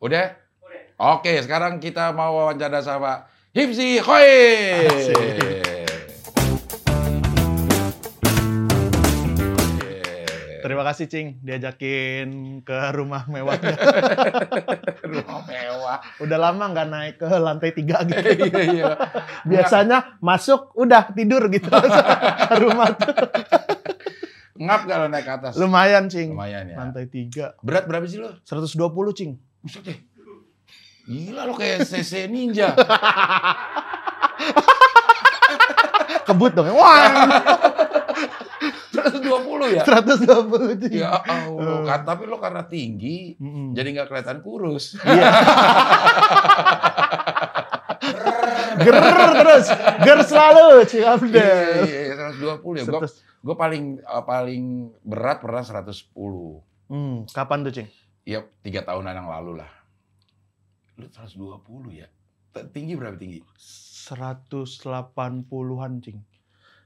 Udah? Oke, sekarang kita mau wawancara sama Hipsi Hoi. Terima kasih Cing diajakin ke rumah mewahnya. Rumah mewah. Udah lama nggak naik ke lantai tiga gitu. Iya, iya. Biasanya masuk udah tidur gitu rumah tuh. Ngap kalau naik ke atas. Lumayan Cing. Lumayan ya. Lantai tiga. Berat berapa sih lo? 120 Cing. Buset deh. Gila lo kayak CC Ninja. Kebut dong. Wah, 120 ya? 120 Cing. Ya Allah. Kan, tapi lo karena tinggi, Mm-mm. jadi nggak kelihatan kurus. Iya. Ger terus, ger selalu Cing Iya, Abdel. iya, iya, 120 ya. Gue Terus, gue paling eh, paling berat pernah 110. hmm, kapan tuh Cing? Ya tiga tahunan yang lalu lah. Lu 120 ya? Tinggi berapa tinggi? 180-an Cing.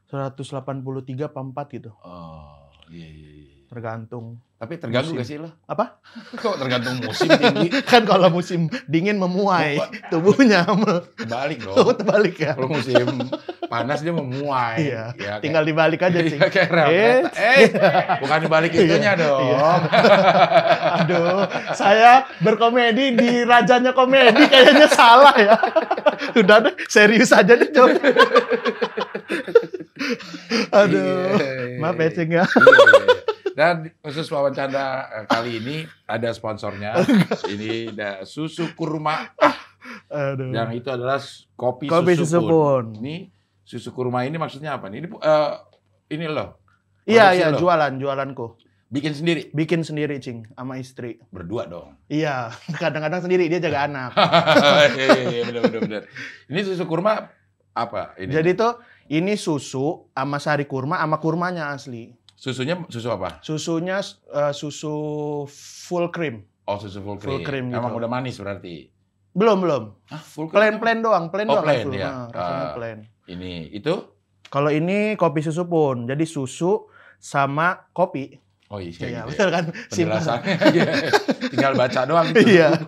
183 apa 4 gitu. Oh, iya iya iya. Tergantung. Tapi terganggu Musim. gak sih lo? Apa? Kok tergantung musim tinggi? Kan kalau musim dingin memuai tubuhnya me- Kebalik oh, dong. terbalik ya. Kalau musim panas dia memuai. Iya. Ya, Tinggal dibalik aja Cing. Iya, kayak Eh. Eh, bukan dibalik itunya Iya. dong. Iya. Aduh, saya berkomedi di rajanya komedi kayaknya salah ya. Udah deh, serius aja deh coba. Aduh, Iya, maaf iya, ya Cing ya. Iya, iya, iya. Dan khusus wawancara eh, kali ini ada sponsornya. ini ada susu kurma Aduh. yang itu adalah kopi, Kopi susu, susu pun. pun. Ini susu kurma ini maksudnya apa nih? Ini eh, ini loh. Iya, iya, lo. jualan, jualanku. Bikin sendiri. Bikin sendiri, Cing, sama istri. Berdua dong. Iya, kadang-kadang sendiri, dia jaga anak. Iya iya iya benar benar benar. Ini susu kurma apa ini? Jadi tuh, ini susu sama sari kurma sama kurmanya asli. Susunya susu apa? Susunya eh, susu full cream. Oh susu full cream. Full cream gitu. Emang udah manis berarti. Belum, belum. Hah, full cream? Plain-plain doang, plain Oh, doang. plain, ya. Nah, rasanya Ah. plain. Ini itu? Kalau ini kopi susu pun, jadi susu sama kopi. Oh iya, Iya, gitu ya. betul kan? Simpel. penjelasannya tinggal baca doang gitu. Iya.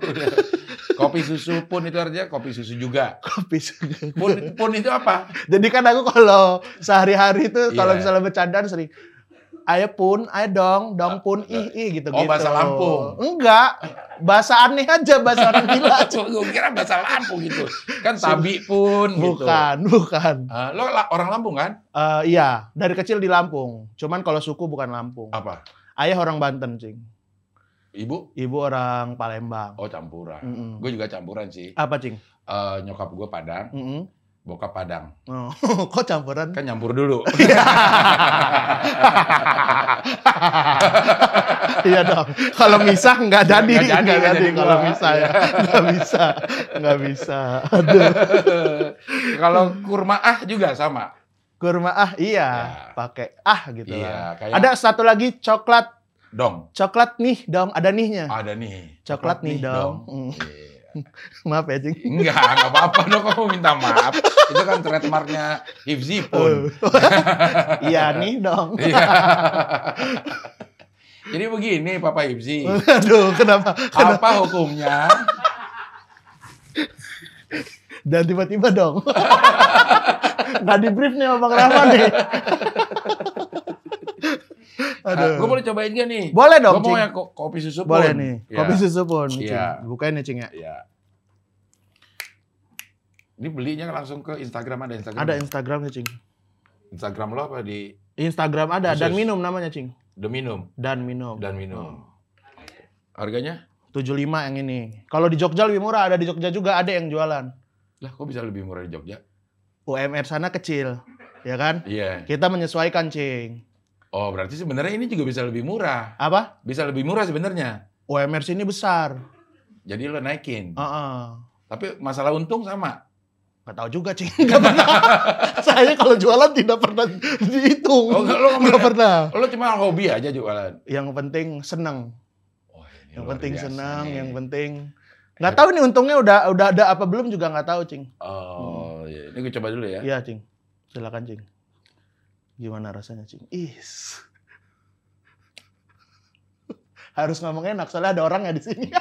kopi susu pun itu artinya kopi susu juga Kopi susu. pun pun itu apa Jadi kan aku kalau sehari-hari tuh kalau Iya. misalnya bercandaan sering Ayo pun, ayo dong, dong pun, ih, ih gitu Oh, gitu. bahasa Lampung. Enggak, bahasa aneh aja, bahasa orang gila. gue kira bahasa Lampung gitu kan tabi pun gitu Bukan, bukan. Ah, lo la- orang Lampung kan Eh, iya, dari kecil di Lampung. Cuman kalau suku bukan Lampung. apa Ayah orang Banten, Cing. ibu Ibu orang Palembang. oh campuran Mm-mm. gue juga campuran sih Apa, Cing? Eh, nyokap gue Padang Mm-mm. Bokap Padang Oh, kok campuran? kan nyampur dulu iya dong. Kalau misah nggak jadi, Nggak jadi, Kalau misah ya, nggak bisa, nggak bisa. Aduh. kalau kurma ah juga sama Kurma ah, iya, Ya. pakai ah gitu iya lah. kayak Ada satu lagi coklat, dong coklat nih dong, ada nihnya. ada nih Coklat nih dong. Mm. Maaf ya, Cing. Enggak, enggak apa-apa dong kamu minta maaf. Itu kan trademarknya Hifzi pun. Iya nih dong. Iya. Jadi begini Papa Hifzi, Aduh, kenapa? kenapa? apa hukumnya? Dan tiba-tiba dong. Nggak di brief nih sama Bang Rahman nih. Aduh. gue boleh cobain gak nih? Boleh dong, Gue mau yang ko- kopi susu Boleh pun. nih. Iya. Kopi susu pun. Iya. Bukain nih, Cing ya. Iya. Ini belinya langsung ke Instagram ada Instagram. Ada Instagram nih, Cing. Instagram lo apa di Instagram ada dan Khusus. minum namanya, Cing. The Minum Dan minum. dan minum. Harganya? 75 yang ini. Kalau di Jogja lebih murah, ada di Jogja juga ada yang jualan. Lah, kok bisa lebih murah di Jogja? UMR sana kecil, ya kan? Iya. Kita menyesuaikan, Cing. Oh, berarti sebenarnya ini juga bisa lebih murah. Apa? Bisa lebih murah sebenarnya. UMR sini besar. Jadi lo naikin. Heeh. Tapi masalah untung sama. Gak tahu juga, Cing. Gak pernah. Saya kalau jualan tidak pernah dihitung. Oh, enggak, lo nggak Nggak pernah. Lo cuma hobi aja jualan. Yang penting seneng. Oh, ini Yang penting senang, nih. yang penting nggak tahu nih untungnya udah udah ada apa belum juga nggak tahu, Cing. Oh, iya. Ini gue coba dulu ya. Iya, Cing. Silakan, Cing. Gimana rasanya, Cing? Is. Harus ngomong enak soalnya ada orangnya di sini.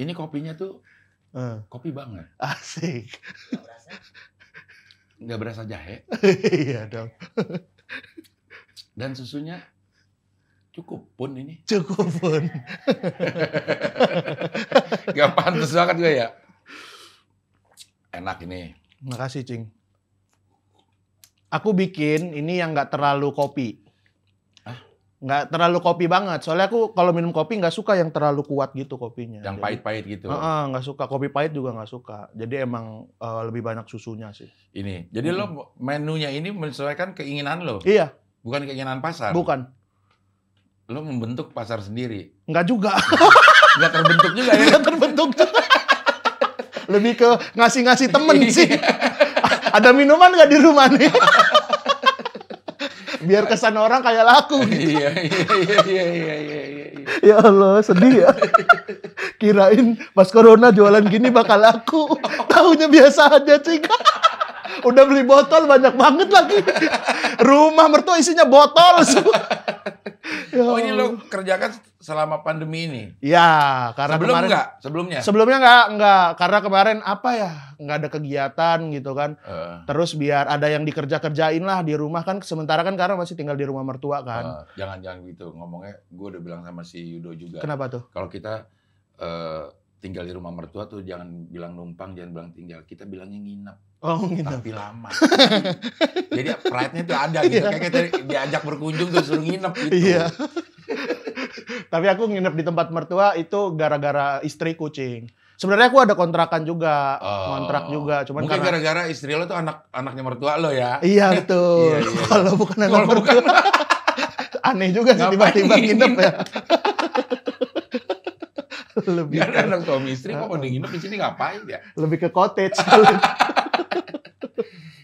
Ini kopinya tuh Eh, kopi banget. asik. Nggak berasa jahe. iya dong. Dan susunya cukup pun ini. Cukup pun. Gak pantas banget gue ya. Enak ini. Makasih, Cing. Aku bikin ini yang nggak terlalu kopi. Nggak terlalu kopi banget. Soalnya aku kalau minum kopi nggak suka yang terlalu kuat gitu kopinya. Yang pahit-pahit gitu. Heeh, nggak suka. Kopi pahit juga nggak suka. Jadi emang eh, lebih banyak susunya sih. Ini. Jadi lo menunya ini menyesuaikan keinginan lo. Iya, Bukan keinginan pasar. bukan. Lo membentuk pasar sendiri. Nggak juga. Nggak terbentuk juga ya. Nggak terbentuk juga. lebih ke ngasih-ngasih temen sih. Ada minuman nggak di rumah nih? Biar kesan orang kayak laku. Iya, iya, iya, iya, iya, iya, iya. Ya Allah, sedih ya. Kirain pas corona jualan gini bakal laku. Tahunya biasa aja, Cing. Udah beli botol banyak banget lagi. Rumah mertua isinya botol semua. Ya Oh ini lo kerjakan selama pandemi ini? Ya, karena Sebelum kemarin enggak? Sebelumnya? Sebelumnya enggak, enggak. Karena kemarin apa ya? Enggak ada kegiatan gitu kan. Eh, Terus biar ada yang dikerja-kerjain lah di rumah kan. Sementara kan karena masih tinggal di rumah mertua kan. eh, Jangan-jangan gitu. Ngomongnya, gue udah bilang sama si Yudo juga. Kenapa tuh? Kalau kita eh, tinggal di rumah mertua tuh jangan bilang numpang, jangan bilang tinggal. Kita bilangnya nginep, Oh gitu. tapi lama. Jadi pride-nya tuh ada gitu. Iya. Kayak kita diajak berkunjung tuh suruh nginep gitu. Iya. Tapi aku nginep di tempat mertua itu gara-gara istri kucing. Sebenarnya aku ada kontrakan juga, Oh. kontrak juga. Cuman Mungkin karena gara-gara istri lo tuh anak anaknya mertua lo ya. Iya betul. Iya, iya. Kalau bukan anak Kalau mertua. bukan, Aneh juga sih tiba-tiba nginep nginep? ya. lebih Gak ada anak suami istri kok pada nginep di sini ngapain ya? lebih ke cottage.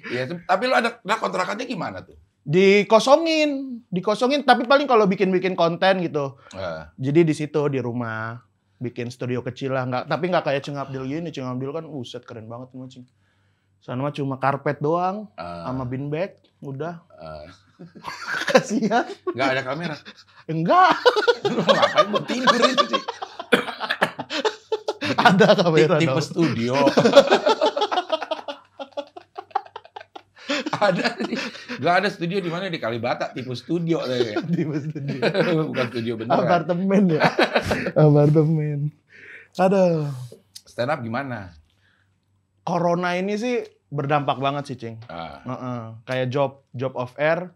Iya, tapi lo ada nah kontrakannya gimana tuh? dikosongin, dikosongin. Tapi paling kalau bikin-bikin konten gitu. Eh, Jadi di situ di rumah bikin studio kecil lah, nggak tapi nggak kayak Cengabdil gini. Cengabdil kan uset keren banget Cing. Sana mah cuma karpet doang eh, sama bin bag, udah. eh, Kasihan. nggak ada kamera. Enggak, ngapain buat tidur itu sih? Ada kamera Tipe dong. studio. ada nih. Gak ada studio di mana di Kalibata tipe studio. Di studio. Bukan studio beneran. Apartemen ya. Apartemen. Aduh. Stand up gimana? Corona ini sih berdampak banget sih, Cing. Ah, Heeh. Kayak job job off air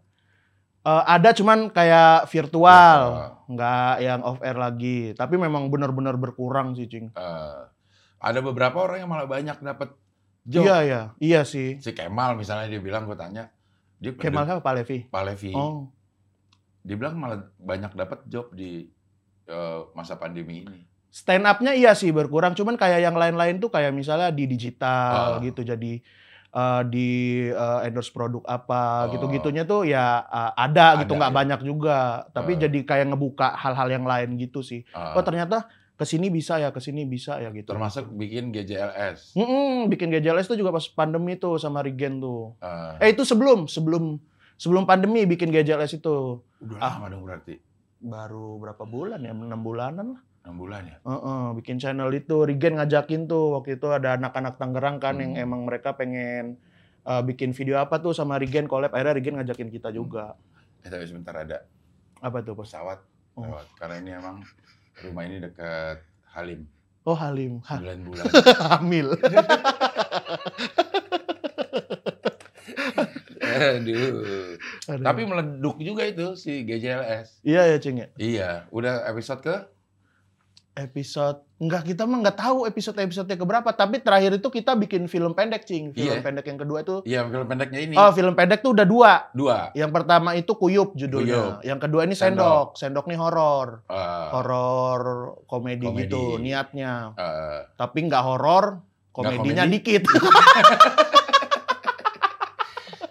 Eh, ada cuman kayak virtual, nggak yang off air lagi. Tapi memang benar-benar berkurang sih, Cing. eh, ada beberapa orang yang malah banyak dapat job. Iya, iya. Iya sih. Si Kemal misalnya dia bilang gue tanya, dia Kemal siapa? Pak Levi? Pak Levi, Oh. dia bilang malah banyak dapat job di eh, masa pandemi ini. Stand up-nya iya sih berkurang, cuman kayak yang lain-lain tuh kayak misalnya di digital Ah. gitu. Jadi eh, di eh, endorse produk apa Oh. gitu-gitunya tuh ya eh, ada, gitu Ada, nggak ya. banyak juga. Tapi Ah. jadi kayak ngebuka hal-hal yang lain gitu sih. Eh, Oh ternyata ke sini bisa ya, ke sini bisa ya gitu. termasuk bikin GJLS. Mm-mm, bikin GJLS tuh juga pas pandemi tuh sama Regen tuh. Eh, Eh itu sebelum sebelum sebelum pandemi bikin GJLS itu udah ah. lama dong berarti. baru berapa bulan ya? enam bulanan lah. 6 bulan ya. Heeh, bikin channel itu Regen ngajakin tuh waktu itu ada anak-anak Tangerang kan yang Hmm. emang mereka pengen uh, bikin video apa tuh sama Regen collab akhirnya Regen ngajakin kita juga. Eh, tapi sebentar ada Apa tuh, pesawat Oh. lewat. Karena ini emang rumah ini dekat Halim. Oh, Halim. Ha, 9 bulan. hamil. Aduh. Aduh. Tapi meleduk juga itu si GJLS. iya ya, Cing ya. Iya, udah episode ke Episode enggak kita mah nggak tahu episode-episode keberapa, tapi terakhir itu kita bikin film pendek, Cing. Film Iya. pendek yang kedua itu Iya, film pendeknya ini. Oh, film pendek tuh udah dua. Dua. Yang pertama itu Kuyup judulnya. Kuyup. Yang kedua ini Sendok. Sendok. Sendok nih horor. Eh, Horor komedi, Komedi. gitu niatnya. eh, Tapi nggak horor, komedinya komedi. dikit.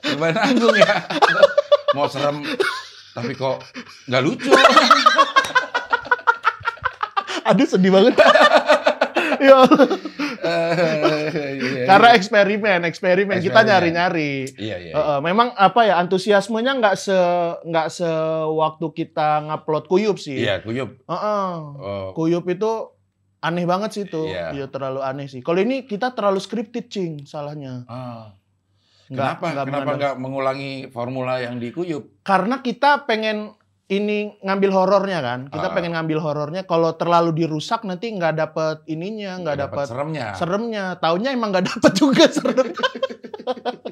Serba nanggung ya. Mau serem, tapi kok nggak lucu. Aduh sedih banget. ya. Eh, iya, Karena iya. eksperimen, eksperimen kita nyari-nyari. Iya, iya. Eh, memang apa ya antusiasmenya nggak se nggak sewaktu kita ngupload kuyup sih. Iya, kuyup. Eh, eh. Oh, Kuyup itu Aneh banget sih itu. Iya. Iya, terlalu aneh sih. Kalau ini kita terlalu scripted, Cing, salahnya. Ah. Nggak- Kenapa? nggak Kenapa nggak mengulangi formula yang di Kuyup? Karena kita pengen ini ngambil horornya kan. Kita Ah. pengen ngambil horornya. Kalau terlalu dirusak nanti nggak dapet ininya, nggak dapet seremnya. seremnya. Taunya emang nggak dapet juga seremnya.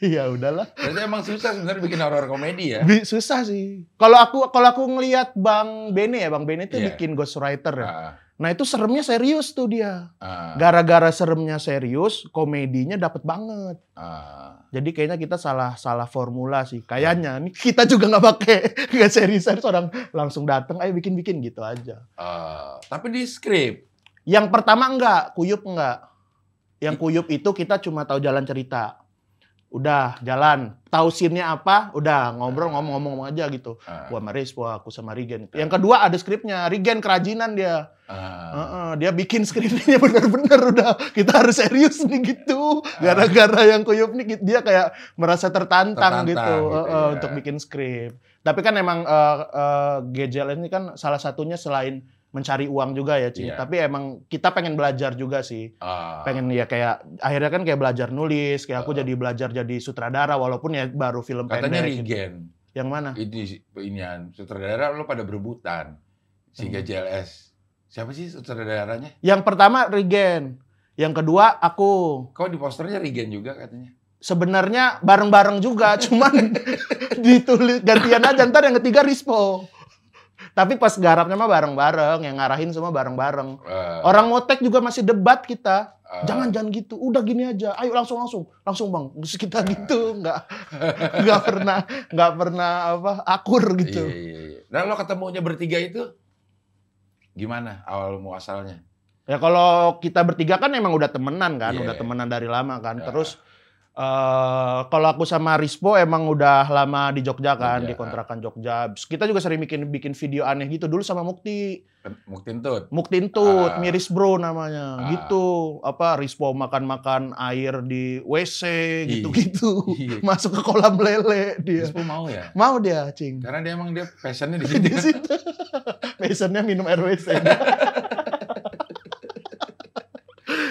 Iya udahlah. Berarti emang susah sebenarnya bikin horor komedi ya. Susah sih. Kalau aku kalau aku ngelihat Bang Bene ya, Bang Bene itu Iya. bikin Ghostwriter ya. Ah, Nah itu seremnya serius tuh dia. ah, Gara-gara seremnya serius, komedinya dapet banget. ah. Jadi kayaknya kita salah salah formula sih. Kayaknya nih kita juga nggak pakai nggak serius orang langsung datang, ayo bikin bikin gitu aja. Ah, tapi di skrip. Yang pertama enggak, kuyup enggak. Yang kuyup itu kita cuma tahu jalan cerita. Udah jalan, tahu scene-nya apa, udah ngobrol ngomong-ngomong aja gitu. Ah, Gua sama Rizpo, aku sama Rigen. Yang kedua ada skripnya, Rigen kerajinan dia. ah. Heeh, dia bikin skripnya bener-bener udah kita harus serius nih gitu. Gara-gara yang kuyup nih dia kayak merasa tertantang, Tertantang gitu, gitu, heeh, ya. untuk bikin skrip. Tapi kan emang eh, GJL ini kan salah satunya selain mencari uang juga ya, Cing. Iya. Tapi emang kita pengen belajar juga sih. Ah. Pengen ya kayak akhirnya kan kayak belajar nulis, kayak aku Oh. jadi belajar jadi sutradara walaupun ya baru film Katanya pendek. gitu. Regen. Yang mana? Ini inian sutradara lo pada berebutan. Si Hmm. GJLS. Siapa sih sutradaranya? Yang pertama Rigen. Yang kedua aku. Kok di posternya Regen juga katanya? sebenarnya bareng-bareng juga, cuman ditulis gantian aja ntar yang ketiga Rispo. Tapi pas garapnya mah bareng-bareng, yang ngarahin semua bareng-bareng. Ah, Orang motek juga masih debat kita. ah. Jangan jangan gitu, udah gini aja. Ayo langsung langsung, langsung bang. Kita gitu, nggak nggak pernah nggak pernah apa akur gitu. Iya, iya, iya. Nah lo ketemunya bertiga itu gimana awal muasalnya? Ya kalau kita bertiga kan emang udah temenan kan, Iya. udah temenan dari lama kan. Ya. Terus eh kalau aku sama Rispo emang udah lama di Jogja kan, Jogja. di kontrakan Jogja. Kita juga sering bikin bikin video aneh gitu dulu sama Mukti. Muktin Tut. Mukti Intut, Ah. Miris Bro namanya. Ah. Gitu. Apa Rispo makan-makan air di WC gitu-gitu. Masuk ke kolam lele dia. Rispo mau ya? Mau dia, Cing. Karena dia emang dia passionnya di di situ. situ. Passionnya minum air WC.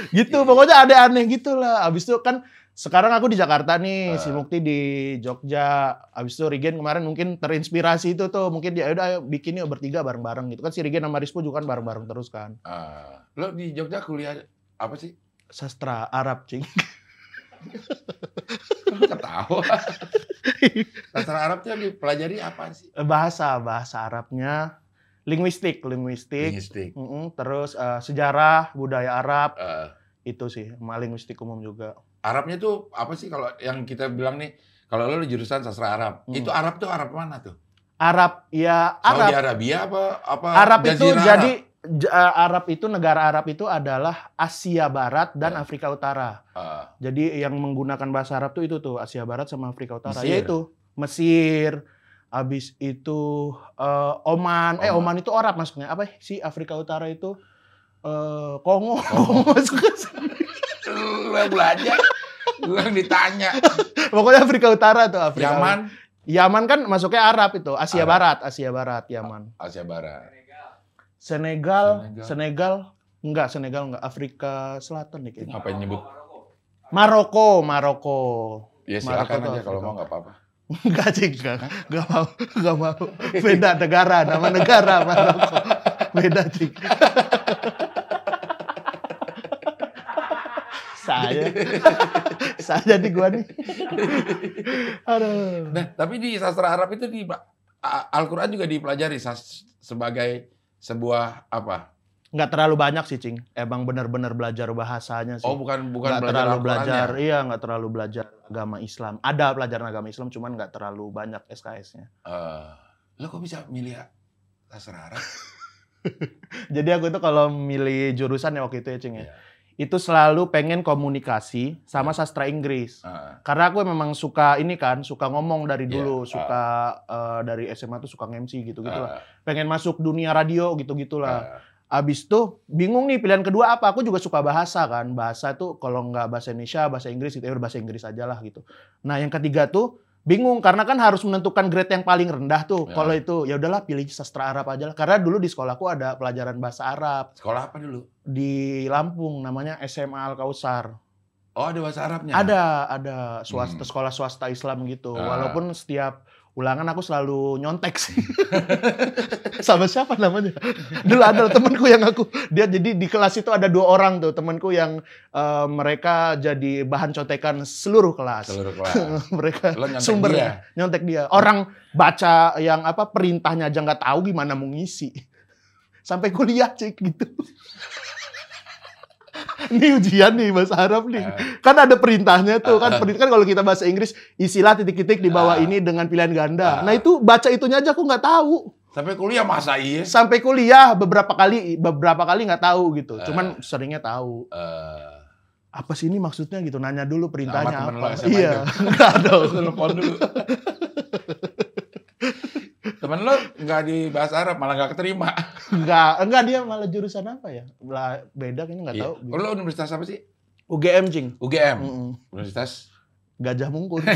gitu, pokoknya ada aneh gitu lah. Abis itu kan sekarang aku di Jakarta nih, si Ah. Mukti di Jogja. Abis itu Rigen kemarin mungkin terinspirasi itu tuh, mungkin dia udah ayo bikin yuk bertiga bareng-bareng gitu kan. Si Rigen sama Rispo juga kan bareng-bareng terus kan. Ah, lo di Jogja kuliah apa sih? Sastra Arab, cing. Ketawa. Sastra Arabnya dipelajari apa sih? Bahasa, bahasa Arabnya linguistik, linguistik. Linguistik. Mm-mm, terus eh, sejarah budaya Arab Ah, itu sih, sama linguistik umum juga. Arabnya tuh apa sih kalau yang kita bilang nih kalau lo jurusan sastra Arab, Hmm. itu Arab tuh Arab mana tuh? Arab ya Saudi Arab. Arabia apa apa Arab itu Jazirah jadi eh, Arab itu negara Arab itu adalah Asia Barat dan Ya. Afrika Utara. Ah, Jadi yang menggunakan bahasa Arab tuh itu tuh Asia Barat sama Afrika Utara. Mesir. Yaitu Mesir, habis itu eh, Oman. Eh Oman. Oman itu Arab masuknya. Apa sih Afrika Utara itu? Eh Kongo, Kongo masuk ke lo yang ditanya. Pokoknya Afrika Utara tuh Afrika. Yaman, Yaman kan masuknya Arab itu, Asia Arab. Barat, Asia Barat, Yaman. Asia Barat. Senegal, Senegal. Senegal, enggak Senegal enggak Afrika Selatan nih kayaknya. Apa yang nyebut? Maroko, Maroko. Ya Maroko silakan tuh aja kalau mau nggak apa-apa. Enggak sih, enggak, enggak mau, enggak mau. Beda negara, nama negara Maroko. Beda sih. saya, saya di gua nih. Aduh. Nah, tapi di sastra Arab itu di Al-Qur'an juga dipelajari sebagai sebuah apa? Enggak terlalu banyak sih, Cing. Emang benar-benar belajar bahasanya sih. Oh, bukan bukan nggak belajar terlalu belajar, iya nggak terlalu belajar agama Islam. Ada pelajaran agama Islam, cuman nggak terlalu banyak SKS-nya. Eh, lo kok bisa milih sastra Arab? Jadi aku tuh kalau milih jurusan ya waktu itu ya, Cing ya. Iya. Itu selalu pengen komunikasi sama sastra Inggris. Ah, Karena aku memang suka ini kan, suka ngomong dari Iya, dulu, ah. suka eh, dari SMA tuh suka MC gitu-gitu lah. ah, Pengen masuk dunia radio gitu-gitulah. ah. Abis tuh bingung nih pilihan kedua apa? Aku juga suka bahasa kan. Bahasa tuh kalau nggak bahasa Indonesia, bahasa Inggris gitu ya bahasa Inggris aja lah gitu. Nah yang ketiga tuh bingung karena kan harus menentukan grade yang paling rendah tuh. Ya. Kalau itu ya udahlah pilih sastra Arab aja lah. Karena dulu di sekolahku ada pelajaran bahasa Arab Sekolah apa dulu? di Lampung namanya SMA Al Kausar. Oh, ada bahasa Arabnya. Ada ada swasta Hmm. sekolah swasta Islam gitu. Ah. Walaupun setiap ulangan aku selalu nyontek sih. Sama siapa namanya? Dulu ada temanku yang aku dia jadi di kelas itu ada dua orang tuh temanku yang eh, mereka jadi bahan contekan seluruh kelas. Seluruh kelas. mereka nyontek sumbernya dia. nyontek dia. Orang baca yang apa perintahnya aja nggak tahu gimana mau ngisi. Sampai kuliah cek gitu. Ini ujian nih bahasa Arab nih. Eh, Kan ada perintahnya tuh kan perintah kan kalau kita bahasa Inggris istilah titik-titik di bawah Ah. ini dengan pilihan ganda. Ah. Nah itu baca itunya aja aku nggak tahu. sampai kuliah masa iya? Sampai kuliah beberapa kali beberapa kali nggak tahu gitu. Ah. Cuman seringnya tahu. Eh, Apa sih ini maksudnya gitu? Nanya dulu perintahnya temen apa. Iya. Enggak dong. telepon dulu. Temen lo nggak di bahasa Arab, malah nggak keterima. Enggak, enggak dia malah jurusan apa ya? Lah, beda kayaknya nggak Iya. tahu. Oh, Lo universitas apa sih? UGM cing. UGM. Mm-mm. Universitas Gajah Mungkur.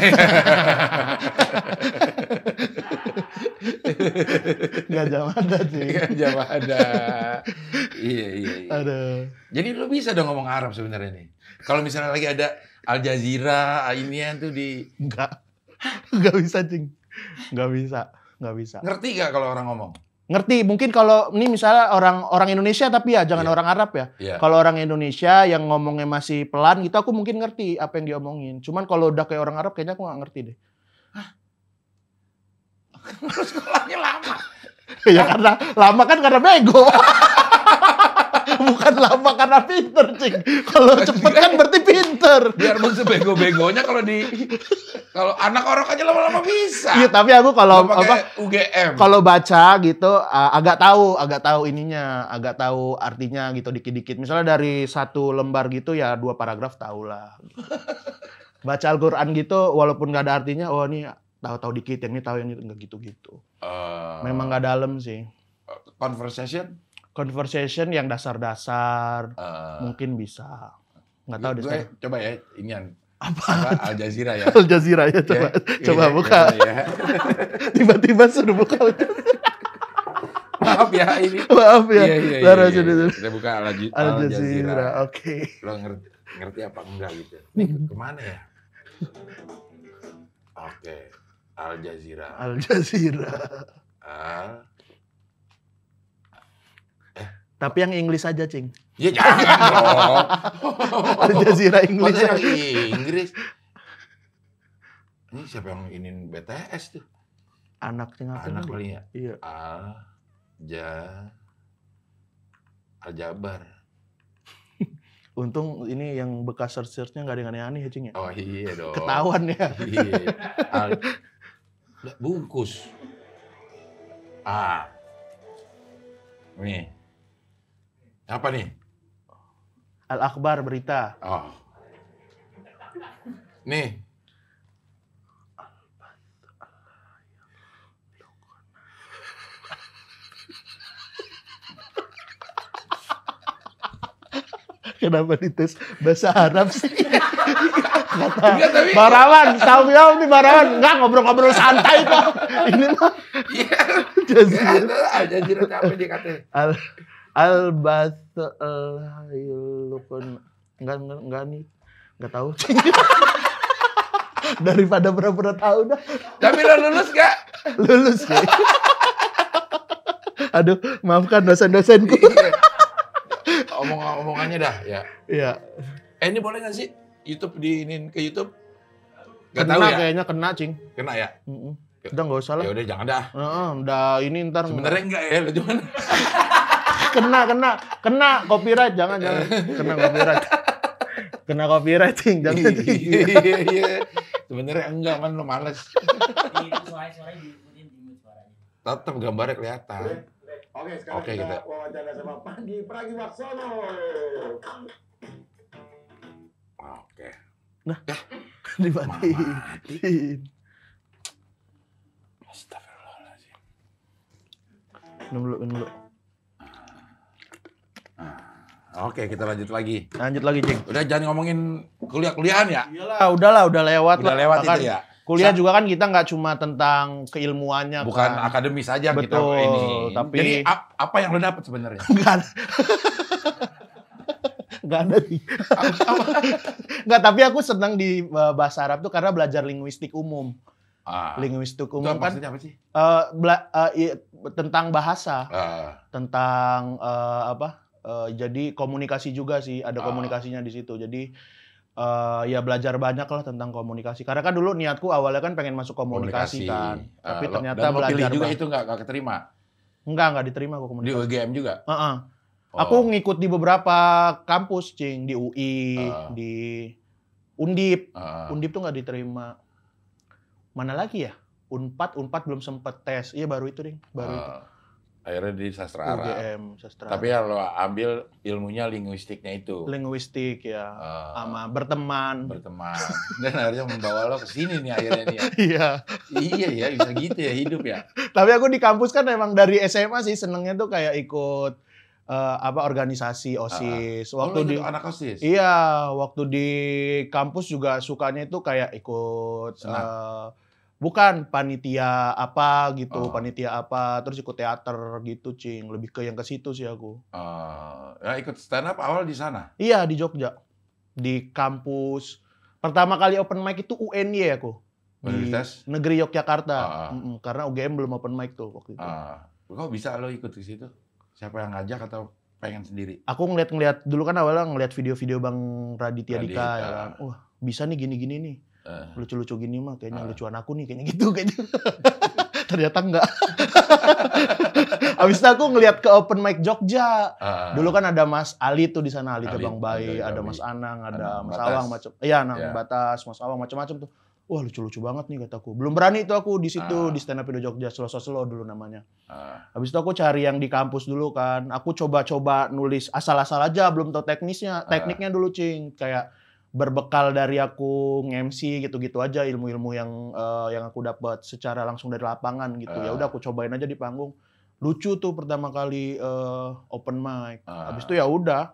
Gajah Mada sih. Jawa ada. Iya, iya, iya. Ada. Jadi lo bisa dong ngomong Arab sebenarnya nih. Kalau misalnya lagi ada Al Jazeera, inian tuh di Enggak. Enggak bisa, Cing. Enggak bisa. Enggak bisa. ngerti gak kalau orang ngomong? Ngerti, mungkin kalau ini misalnya orang orang Indonesia tapi ya jangan Iya. orang Arab ya. Iya. Kalau orang Indonesia yang ngomongnya masih pelan gitu aku mungkin ngerti apa yang diomongin. Cuman kalau udah kayak orang Arab kayaknya aku nggak ngerti deh. Sekolahnya lama. ya karena lama kan karena bego. Bukan lama karena pinter, Cing. Kalau cepet kan berarti pinter. Biar pun sebego-begonya kalau di kalau anak orang aja lama-lama bisa. Iya, tapi aku kalau apa UGM. kalau baca gitu uh, agak tahu, agak tahu ininya, agak tahu artinya gitu dikit-dikit. Misalnya dari satu lembar gitu ya dua paragraf tahu lah. Baca Al-Qur'an gitu walaupun nggak ada artinya, oh ini tahu-tahu dikit, yang ini tahu yang ini nggak gitu-gitu. Eh, Memang nggak dalam sih. conversation Conversation yang dasar-dasar eh, mungkin bisa. Nggak tahu deh coba ya inian Apa? apa Al Jazeera ya. Al Jazeera ya coba Ya, coba iya, buka. iya, ya. Tiba-tiba suruh buka. Maaf ya ini. Maaf ya. Iya, iya, iya, iya. Kita buka Al, Jazeera. Al Jazeera. Oke. Lo ngerti, ngerti apa enggak gitu. Nih ke mana ya? Oke. Al Jazeera. Al Jazeera. Al. Tapi yang Inggris aja, Cing. Ya jangan dong. Al Jazeera Inggris. Yang Inggris? Ini siapa yang ingin BTS tuh? Anak Cing apa Anak kali ya? Iya. Al Ja Al Jabar. Untung ini yang bekas search-searchnya nggak ada yang aneh-aneh ya, Cing ya. Oh iya dong. Ketahuan ya. Iya. Al bungkus. Ah. Nih. Apa nih? Al Akbar berita. Oh. Nih. Kenapa dites bahasa Arab sih? Kata Barawan, tahu jawab nih Barawan. Enggak ngobrol-ngobrol santai kok. Ini mah Iya. Al Jazeera apa dia katanya? Al Batalukun enggak enggak enggak nih. Enggak tahu. Daripada pura-pura tahu dah Tapi lo lulus gak? lulus ya. Aduh, maafkan dosen-dosenku. Iya. Omong-omongannya dah ya. Iya. Eh ini boleh gak sih YouTube diinin ke YouTube? Gak Kena tahu ya? kayaknya kena, Cing. Kena ya? Mm-mm. Udah nggak usah lah. Ya udah jangan dah. Heeh, udah ini ntar Sebenarnya enggak ya, lo cuman kena kena kena copyright jangan jangan kena copyright kena copyright cing jangan cing Iya, iya. Sebenarnya enggak kan lo males. Tetap gambarnya kelihatan. Oke, sekarang Oke, kita kita- wawancara sama Pandi Pragiwaksono. Oke. dimatiin Astagfirullahaladzim. minum dulu minum dulu Oke, kita lanjut lagi. lanjut lagi cing Udah jangan ngomongin kuliah-kuliahan ya. iyalah udahlah udah lewat Udah lah lewat Kan itu ya. Kuliah Sa- juga kan kita nggak cuma tentang keilmuannya bukan kan. akademis saja kita Betul, ini. tapi- Jadi ap- apa yang lo dapat sebenarnya? Nggak ada. Nggak ada sih. Nggak, tapi aku senang di uh, bahasa Arab tuh karena belajar linguistik umum. Ah, Linguistik itu umum kan maksudnya apa sih? uh, bela- uh, i- tentang bahasa, Ah, tentang uh, apa? Uh, jadi komunikasi juga sih, ada Ah. komunikasinya di situ. Jadi uh, ya belajar banyak lah tentang komunikasi. Karena kan dulu niatku awalnya kan pengen masuk komunikasi, kan, Ah, tapi lo- ternyata dan belajar juga itu nggak nggak keterima enggak enggak diterima kok di komunikasi. UGM juga. Heeh. Oh. Aku ngikut di beberapa kampus, Cing, di UI, Ah. di Undip. Ah, Undip tuh nggak diterima. Mana lagi ya? Unpad, Unpad belum sempet tes. Iya baru itu, Ding. Baru itu. Ah. akhirnya di sastra Arab. UGM, sastra. Tapi ya lo ambil ilmunya linguistiknya itu. linguistik ya, Ah, sama berteman. berteman dan akhirnya membawa lo ke sini nih akhirnya nih ya. Iya. iya ya bisa gitu ya hidup ya Tapi aku di kampus kan emang dari SMA sih senengnya tuh kayak ikut eh, apa organisasi OSIS. waktu Waktu di Oh, anak osis Iya, waktu di kampus juga sukanya itu kayak ikut Senam. eh, bukan panitia apa gitu, Oh. panitia apa, terus ikut teater gitu, Cing. Lebih ke yang ke situ sih aku. Eh, ya ikut stand up awal di sana Iya, di Jogja. Di kampus. Pertama kali open mic itu UNY aku. Di Universitas? Negeri Yogyakarta. Ah. Mm-mm, karena UGM belum open mic tuh waktu itu. Ah, kok bisa lo ikut ke situ siapa yang ngajak atau pengen sendiri Aku ngeliat-ngeliat dulu kan awalnya ngeliat video-video Bang Raditya Dika ya kan. Wah, bisa nih gini-gini nih. Eh, lucu-lucu gini mah kayaknya Ah. lucuan aku nih kayaknya gitu kayaknya. Ternyata enggak. Habis itu aku ngeliat ke open mic Jogja. ah, Dulu kan ada Mas Ali tuh di sana, Ali Ali, Tebang Bayi, ada ada. Mas Anang, ada Anang Mas Batas. Awang macam. Iya, Anang Ya. Batas, Mas Awang macam-macam tuh. Wah, lucu-lucu banget nih kataku. Belum berani tuh aku di situ Ah. di stand up Indo Jogja Slow Slow dulu namanya. ah, Habis itu aku cari yang di kampus dulu kan. Aku coba-coba nulis asal-asal aja, belum tahu teknisnya. Tekniknya dulu, Cing. Kayak berbekal dari aku nge-MC gitu-gitu aja ilmu-ilmu yang eh, yang aku dapat secara langsung dari lapangan gitu. Ya Ah. udah aku cobain aja di panggung. Lucu tuh pertama kali eh, open mic. ah. Habis itu ya udah.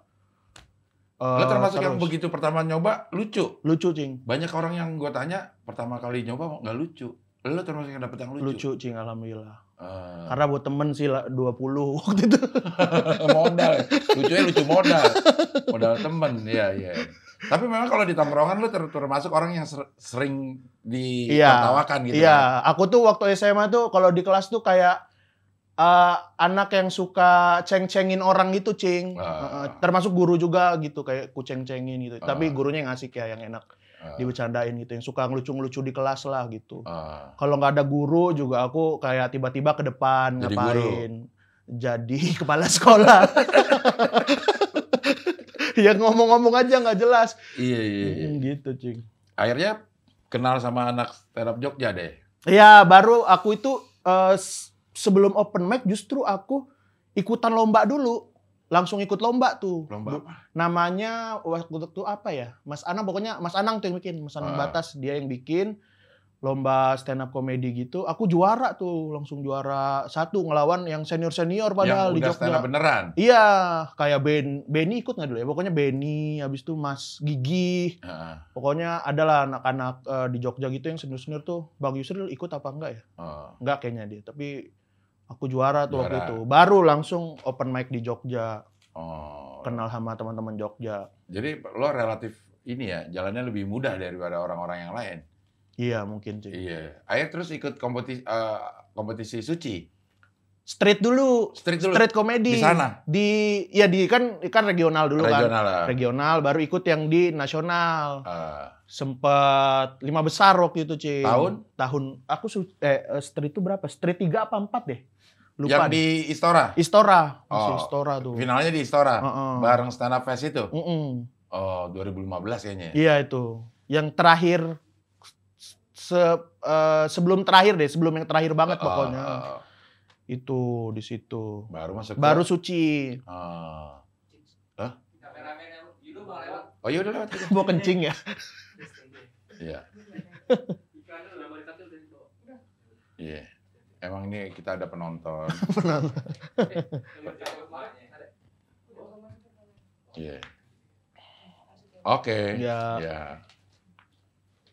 lo Eh, termasuk yang terus. begitu pertama nyoba lucu lucu, Cing. banyak orang yang gue tanya pertama kali nyoba nggak lucu lo termasuk yang dapet yang lucu, Lucu, Cing, alhamdulillah. Eh, Karena buat temen sih lah, 20 waktu itu. modal lucunya lucu modal modal temen ya ya tapi memang kalau di tongkrongan lu ter- termasuk orang yang ser- sering ditertawakan gitu Iya, aku tuh waktu SMA tuh kalau di kelas tuh kayak eh, anak yang suka ceng-cengin orang gitu, Cing. Ah. Eh, termasuk guru juga gitu, kayak ku ceng-cengin gitu. Ah. Tapi gurunya yang asik ya, yang enak kan? Eh, dibecandain gitu, yang suka ngelucu-ngelucu di kelas lah gitu. eh, Kalau nggak ada guru juga aku kayak tiba-tiba ke depan Jadi ngapain. Jadi kepala sekolah. ya ngomong-ngomong aja nggak jelas. iya iya iya Hmm, gitu, Cing. akhirnya kenal sama anak stand up Jogja deh Ya, baru aku itu eh, s- sebelum open mic justru aku ikutan lomba dulu. Langsung ikut lomba tuh. lomba apa Namanya waktu itu apa ya? Mas Anang pokoknya Mas Anang tuh yang bikin, Mas Anang Ah. Batas dia yang bikin lomba stand up comedy gitu. Aku juara tuh, langsung juara satu ngelawan yang senior-senior padahal yang di udah stand up Jogja. beneran Iya, kayak Ben Benny ikut nggak dulu ya? Pokoknya Benny, habis itu Mas Gigi, Heeh, pokoknya adalah anak-anak eh, di Jogja gitu yang senior-senior tuh. Bang Yusril ikut apa enggak ya? eh. Enggak kayaknya dia, tapi aku juara tuh waktu Juara. itu. Baru langsung open mic di Jogja, oh kenal sama teman-teman Jogja. jadi lo relatif ini ya jalannya lebih mudah daripada orang-orang yang lain Iya, mungkin sih. iya akhirnya terus ikut kompetisi eh, kompetisi suci Street dulu, street dulu street comedy. di sana Di ya di kan kan regional dulu kan. regional lah Regional baru ikut yang di nasional. Eh, Sempet lima besar waktu itu, Cing. Tahun? Tahun aku su- eh eh, street itu berapa? Street 3 apa 4 deh. yang Lupa deh. di Istora Istora, masih Oh, Istora tuh. finalnya di Istora Heeh. bareng stand up fest itu Mm-mm. oh 2015 kayaknya ya? Iya itu. Yang terakhir se eh, sebelum terakhir deh, sebelum yang terakhir banget Eh, pokoknya. eh. Itu di situ. baru masuk ke- Baru suci. Ah. Hah? Yudo mau lewat. oh iya udah lewat. Mau kencing ya? iya iya emang ini kita ada penonton. Ada. iya oke Ya. ya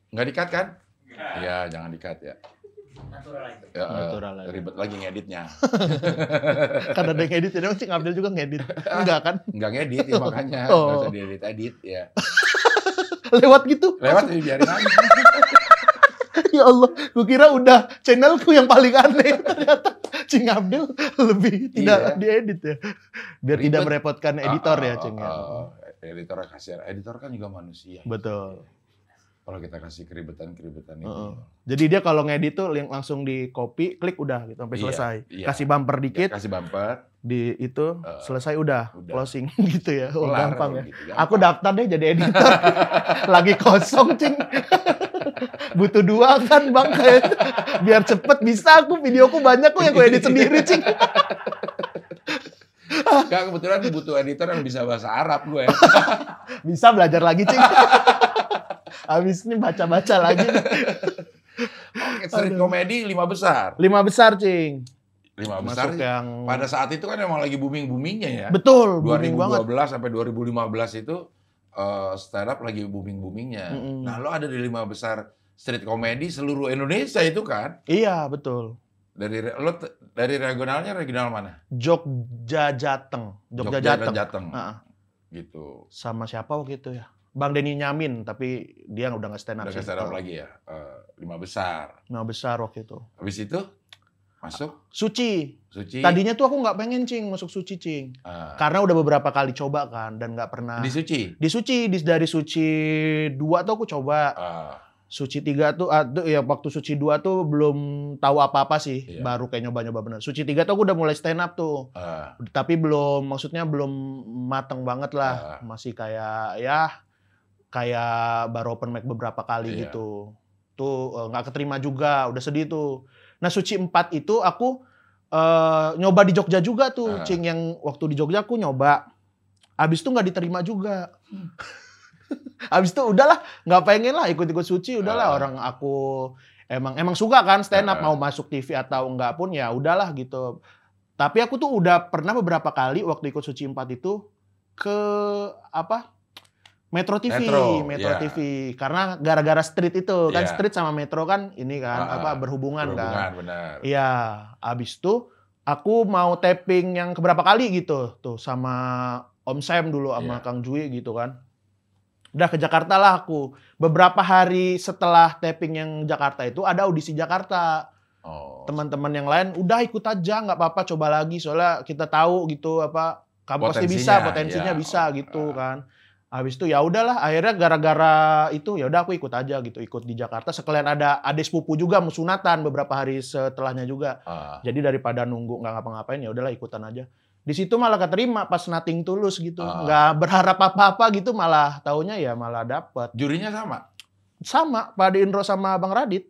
nggak dikat kan Iya, jangan dikat ya. Natural aja. Ya, eh, Natural aja. ribet lagi ngeditnya. Karena ada yang ngedit, jadi Cing Abdul juga ngedit. Enggak kan? Enggak ngedit ya makanya. Oh. Nggak usah diedit-edit ya. Lewat gitu. Lewat ya, biarin aja. Ya Allah, gue kira udah channelku yang paling aneh. Ternyata Cing Abdul lebih tidak Iya. diedit ya. Biar Ribet. tidak merepotkan editor ya, Ah, Cing. ah, ah. Editor kasihan. Editor kan juga manusia. Betul. Kalau kita kasih keribetan-keribetan itu. Heeh. Jadi dia kalau ngedit tuh link langsung di copy, klik udah gitu sampai Iya, selesai. iya. Kasih bumper dikit Kasih bumper. di itu Eh, selesai udah, udah. closing gitu ya. Oh, kelar, gampang ya. gitu, Aku daftar deh jadi editor. Lagi kosong, Cing. Butuh dua kan, Bang. Biar cepet bisa aku videoku banyak kok yang gue edit sendiri, Cing. Enggak, kebetulan butuh editor yang bisa bahasa Arab gue. Bisa belajar lagi, Cing. Habis ini baca-baca lagi. Oke, street Aduh. komedi lima besar. Lima besar, Cing. Lima besar. Masuk yang Pada saat itu kan emang lagi booming-boomingnya ya. betul, booming banget. 2012 sampai 2015 itu eh, stand up lagi booming-boomingnya. Mm-mm. Nah, lo ada di lima besar street comedy seluruh Indonesia itu kan? Iya, betul. Dari re- lo dari regionalnya regional mana? Jogja Jateng. Jogja, dan Jateng. Jateng. Ah, Gitu. sama siapa waktu itu ya? Bang Denny Nyamin, tapi dia udah nggak stand up Udah stand up lagi ya. Eh, lima besar. Nah besar waktu itu. Habis itu masuk Suci. suci. Tadinya tuh aku nggak pengen cing masuk suci cing. Ah, Karena udah beberapa kali coba kan dan nggak pernah. di suci. Di suci, di, dari suci dua tuh aku coba. Ah, Suci tiga tuh, ah, tuh ya waktu suci dua tuh belum tahu apa-apa sih. Iya. Baru kayak nyoba-nyoba bener. Suci tiga tuh aku udah mulai stand up tuh. ah, Tapi belum, maksudnya belum mateng banget Ah. lah. Masih kayak, ya kayak baru open mic beberapa kali Iya. gitu. Tuh eh, nggak keterima juga, udah sedih tuh. Nah suci 4 itu aku eh, nyoba di Jogja juga tuh. Ah. Cing yang waktu di Jogja aku nyoba. Abis itu nggak diterima juga. Abis itu udahlah, nggak pengen lah ikut-ikut suci. Udahlah Ah. orang aku emang emang suka kan stand up Ah. mau masuk TV atau enggak pun ya udahlah gitu. Tapi aku tuh udah pernah beberapa kali waktu ikut suci 4 itu ke apa? Metro TV, Metro, Metro iya. TV. Karena gara-gara street itu kan Iya. street sama Metro kan ini kan Ah, apa berhubungan, kan. berhubungan benar. Iya, abis itu aku mau tapping yang keberapa kali gitu tuh sama Om Sam dulu sama Iya. Kang Jui gitu kan. Udah ke Jakarta lah aku. Beberapa hari setelah tapping yang Jakarta itu ada audisi Jakarta. Oh. Teman-teman yang lain udah ikut aja nggak apa-apa coba lagi soalnya kita tahu gitu apa kamu pasti bisa Potensinya, potensinya ya. bisa gitu ah. kan. Habis itu ya udahlah akhirnya gara-gara itu ya udah aku ikut aja gitu ikut di Jakarta sekalian ada adik sepupu juga mau sunatan beberapa hari setelahnya juga. Ah, Jadi daripada nunggu nggak ngapa-ngapain ya udahlah ikutan aja. Di situ malah keterima pas nating tulus gitu. Nggak berharap apa-apa gitu malah taunya ya malah dapet. jurinya sama. Sama Pak Ade Indro sama Bang Radit.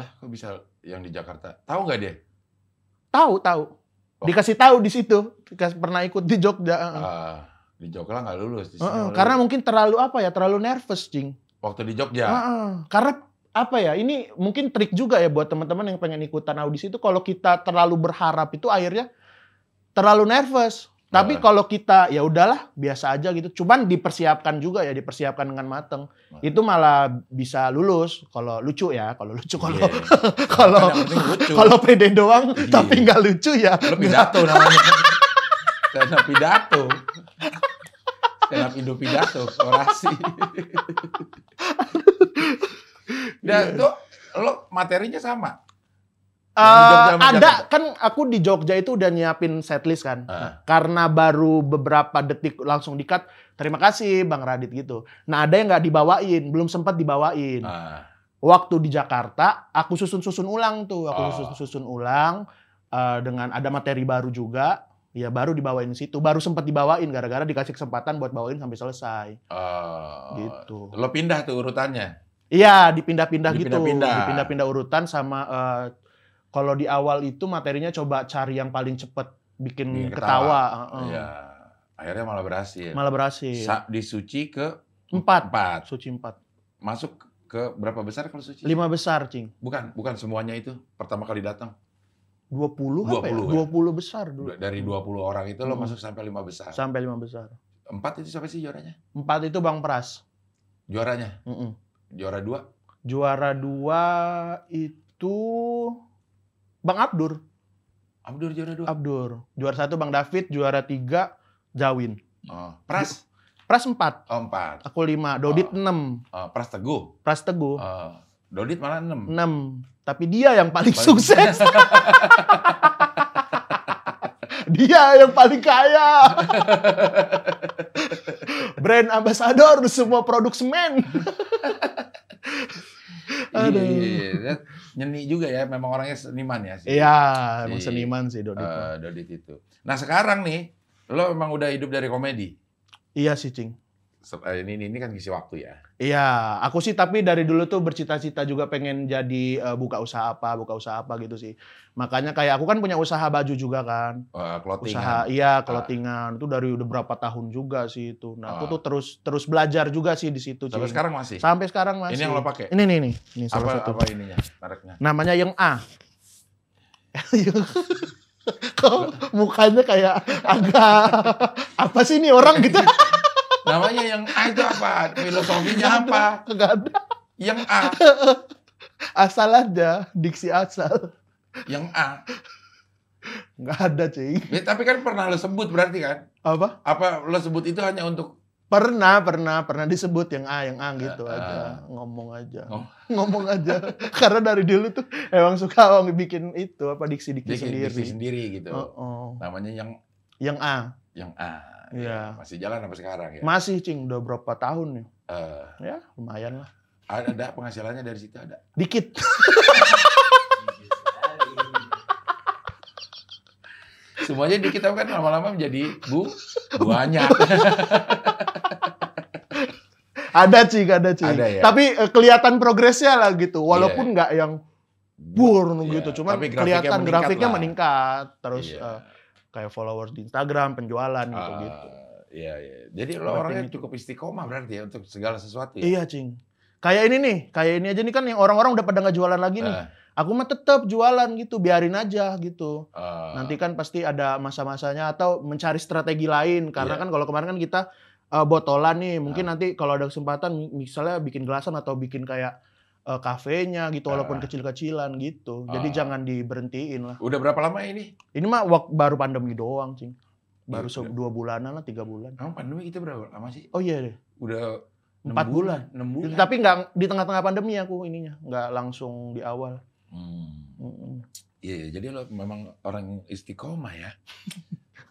Lah, kok bisa yang di Jakarta? Tahu nggak dia? Tahu, tahu. Oh. Dikasih tahu di situ. Pernah ikut di Jogja. heeh. Di Jogja nggak lulus. Di sini Heeh, lulus. karena mungkin terlalu apa ya? Terlalu nervous, Cing. waktu di Jogja. Heeh. Karena apa ya? Ini mungkin trik juga ya buat teman-teman yang pengen ikutan audisi itu kalau kita terlalu berharap itu akhirnya terlalu nervous. Tapi Heeh. kalau kita ya udahlah biasa aja gitu. Cuman dipersiapkan juga ya, dipersiapkan dengan mateng. Nah. Itu malah bisa lulus kalau lucu ya, kalau lucu kalau Iya. kalau lucu. kalau pede doang Iya. tapi nggak lucu ya. Lo pidato namanya. Up pidato. Stand up Indo pidato, orasi. Dan Iya. tuh lo materinya sama. Jogja sama ada Jakarta. kan aku di Jogja itu udah nyiapin setlist kan. Nah, karena baru beberapa detik langsung di-cut. Terima kasih Bang Radit gitu. Nah, ada yang nggak dibawain, belum sempat dibawain. Ah, Waktu di Jakarta, aku susun-susun ulang tuh, aku Oh. susun-susun ulang eh, dengan ada materi baru juga. Ya baru dibawain di situ, baru sempat dibawain gara-gara dikasih kesempatan buat bawain sampai selesai. oh. Gitu. Lo pindah tuh urutannya. Iya, dipindah-pindah gitu. Dipindah-pindah. Urutan sama eh, kalau di awal itu materinya coba cari yang paling cepet bikin Bikin ketawa. ketawa. heeh. Iya. Akhirnya malah berhasil. Malah berhasil. Sa- di suci ke Empat. empat. Suci empat. Masuk ke berapa besar kalau suci? Lima besar, Cing. Bukan, bukan semuanya itu. Pertama kali datang. 20 apa ya? 20 ya? 20 besar dulu. Dari 20 orang itu lo Hmm. masuk sampai lima besar. Sampai lima besar. Empat itu siapa sih juaranya? Empat itu Bang Pras. Juaranya? Mm-mm. Juara dua? Juara dua itu Bang Abdur. Abdur juara dua. Abdur. Juara satu Bang David, juara tiga Jawin. Oh, Pras Pras empat, oh, empat. aku lima, Dodit Oh. enam, Oh, Pras Teguh. Pras Teguh Oh, Dodit malah enam. enam. Tapi dia yang paling, Paling- sukses. dia yang paling kaya. Brand ambassador semua produk semen. Iya, Aduh. iya, iya. Nyeni juga ya, memang orangnya seniman ya sih. Iya, emang Si- seniman sih Dodit. Eh, Dodit itu. Nah sekarang nih, lo memang udah hidup dari komedi. Iya sih, Cing. Se- eh, Ini, ini, ini kan ngisi waktu ya. Iya, aku sih tapi dari dulu tuh bercita-cita juga pengen jadi eh, buka usaha apa, buka usaha apa gitu sih. Makanya kayak aku kan punya usaha baju juga kan. Clothing Usaha kan. iya clothingan itu dari udah berapa tahun juga sih itu. Nah, aku Ah. tuh terus terus belajar juga sih di situ, Sampai Cing. sekarang masih. Sampai sekarang masih. Ini yang lo pakai? Ini nih nih, ini salah Apa, satu. apa ininya, mereknya? Namanya yang A. Kok mukanya kayak agak apa sih ini orang gitu? Namanya yang A itu apa? Filosofinya apa? Enggak ada. Yang A. Asal aja, diksi asal. Yang A. Enggak ada, Cing. Ya, tapi kan pernah lo sebut berarti kan? Apa? Apa lo sebut itu hanya untuk Pernah, pernah, pernah disebut yang A, yang A gitu Ah, aja. Ngomong aja. Ngom- Ngomong aja. Karena dari dulu tuh emang suka orang bikin itu, apa, diksi-diksi diksi sendiri. diksi sendiri gitu. Oh, oh. Namanya yang Yang A. yang A. Iya. Masih jalan sampai sekarang ya. Masih, Cing. Udah berapa tahun nih? Eh, Ya, lumayan lah. ada penghasilannya dari situ ada. Dikit. Semuanya di kita kan lama-lama menjadi bu banyak. Ada, Cing. Ada, Cing. Ada ya? Tapi eh, kelihatan progresnya lah gitu. Walaupun nggak yang bur Iya, gitu. Cuman tapi grafiknya kelihatan meningkat grafiknya lah. meningkat. Terus Iya. eh, kayak followers di Instagram, penjualan gitu-gitu. Ah, Iya, iya. Jadi lo orangnya itu. cukup istiqomah berarti ya untuk segala sesuatu ya. Iya, Cing. Kayak ini nih, kayak ini aja nih kan yang orang-orang udah pada nggak jualan lagi nih. Eh, Aku mah tetap jualan gitu, biarin aja gitu. eh, Nanti kan pasti ada masa-masanya atau mencari strategi lain karena Iya. kan kalau kemarin kan kita eh, botolan nih, mungkin nanti kalau ada kesempatan misalnya bikin gelasan atau bikin kayak eh, kafenya gitu walaupun Ah. kecil-kecilan gitu. Jadi Ah. jangan diberhentiin lah. udah berapa lama ini? Ini mah wak- baru pandemi doang, Cing. Baru udah. dua bulanan lah, tiga bulan. Emang pandemi kita berapa lama sih? Oh iya deh. Udah Empat bulan. Enam bulan. Tapi nggak di tengah-tengah pandemi aku ininya, nggak langsung di awal. Hmm. Iya, iya. jadi lo memang orang istiqomah ya.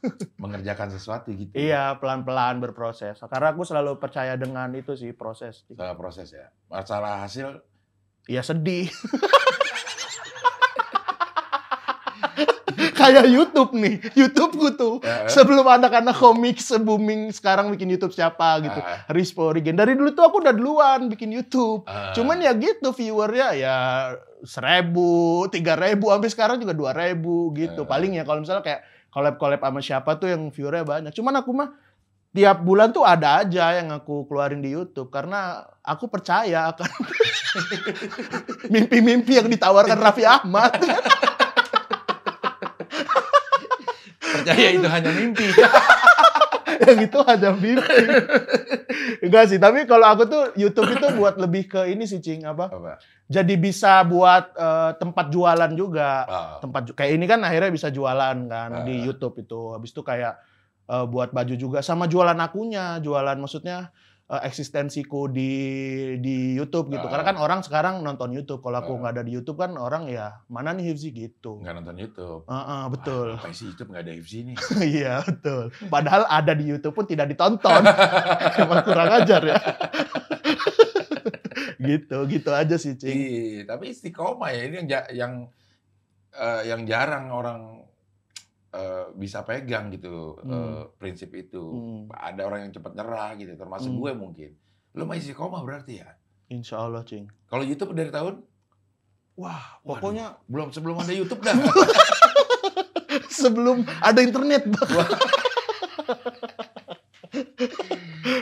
Mengerjakan sesuatu gitu. Iya, pelan-pelan berproses. Karena aku selalu percaya dengan itu sih proses. Salah proses ya. Masalah hasil Iya sedih. Kayak YouTube nih, YouTubeku tuh. Eh, eh. Sebelum anak-anak komik se-booming sekarang bikin YouTube siapa gitu. Ah. Rispo Regen. Dari dulu tuh aku udah duluan bikin YouTube. Ah. Cuman ya gitu viewernya ya seribu, tiga ribu, sampai sekarang juga dua ribu gitu. Eh. Paling ya kalau misalnya kayak collab-collab sama siapa tuh yang viewernya banyak. Cuman aku mah tiap bulan tuh ada aja yang aku keluarin di YouTube karena aku percaya akan mimpi-mimpi yang ditawarkan Raffi Ahmad. percaya itu hanya mimpi. yang itu hanya mimpi. Enggak sih, tapi kalau aku tuh YouTube itu buat lebih ke ini sih, Cing, apa? Apa? Jadi bisa buat eh, tempat jualan juga. Ah. tempat kayak ini kan akhirnya bisa jualan kan di Ah. YouTube itu. Habis itu kayak eh, buat baju juga sama jualan akunya, jualan maksudnya eh, eksistensiku di di YouTube gitu. Ah. Karena kan orang sekarang nonton YouTube. Kalau aku Ah. nggak ada di YouTube kan orang ya mana nih Hifzi gitu. Nggak nonton YouTube. Heeh, betul. Ah, apa sih YouTube nggak ada FC nih? Iya, betul. Padahal ada di YouTube pun tidak ditonton. Emang kurang ajar ya. gitu, gitu aja sih, Cing. Iya, tapi istiqomah ya ini yang yang eh, yang jarang orang eh, bisa pegang gitu Hmm. eh, prinsip itu. Hmm. Ada orang yang cepat nyerah gitu, termasuk Hmm. gue mungkin. Lu mah istiqomah berarti ya. Insya Allah, Cing. Kalau YouTube dari tahun Wah, Waduh. pokoknya belum sebelum ada YouTube dah. sebelum ada internet.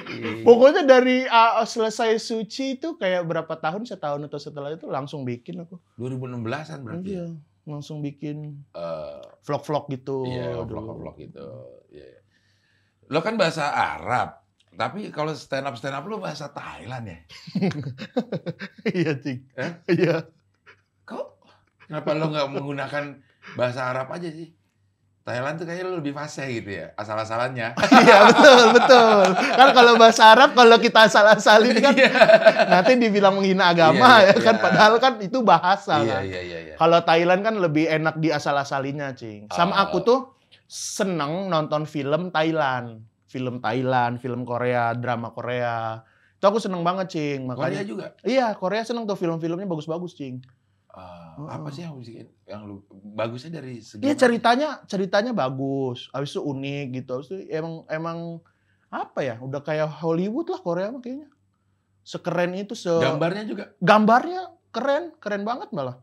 Iya. Pokoknya dari uh, selesai suci itu kayak berapa tahun, setahun atau setelah itu langsung bikin aku. 2016-an berarti. ya? Iya, langsung bikin Eh, vlog-vlog gitu. iya, vlog-vlog gitu. Iya. Lo kan bahasa Arab. Tapi kalau stand up stand up lu bahasa Thailand ya? Iya, Cing. Eh? Iya. Kok kenapa lo nggak menggunakan bahasa Arab aja sih? Thailand tuh kayaknya lebih fasih gitu ya, asal-asalannya. Iya, betul, betul. Kan kalau bahasa Arab kalau kita salah-salin kan Iya. nanti dibilang menghina agama Iya, ya kan iya. padahal kan itu bahasa Iya, kan. iya, iya, iya. Kalau Thailand kan lebih enak di asal-asalinya, Cing. Sama Oh. aku tuh seneng nonton film Thailand. Film Thailand, film Korea, drama Korea. Itu aku seneng banget, Cing. Korea Makanya juga. Iya, Korea seneng tuh film-filmnya bagus-bagus, Cing. Ah, Oh. apa sih yang bikin yang lu bagusnya dari segi Iya ceritanya ceritanya bagus, habis itu unik gitu, habis itu emang emang apa ya, udah kayak Hollywood lah Korea mah kayaknya. Sekeren itu, se gambarnya juga. gambarnya keren, keren banget malah.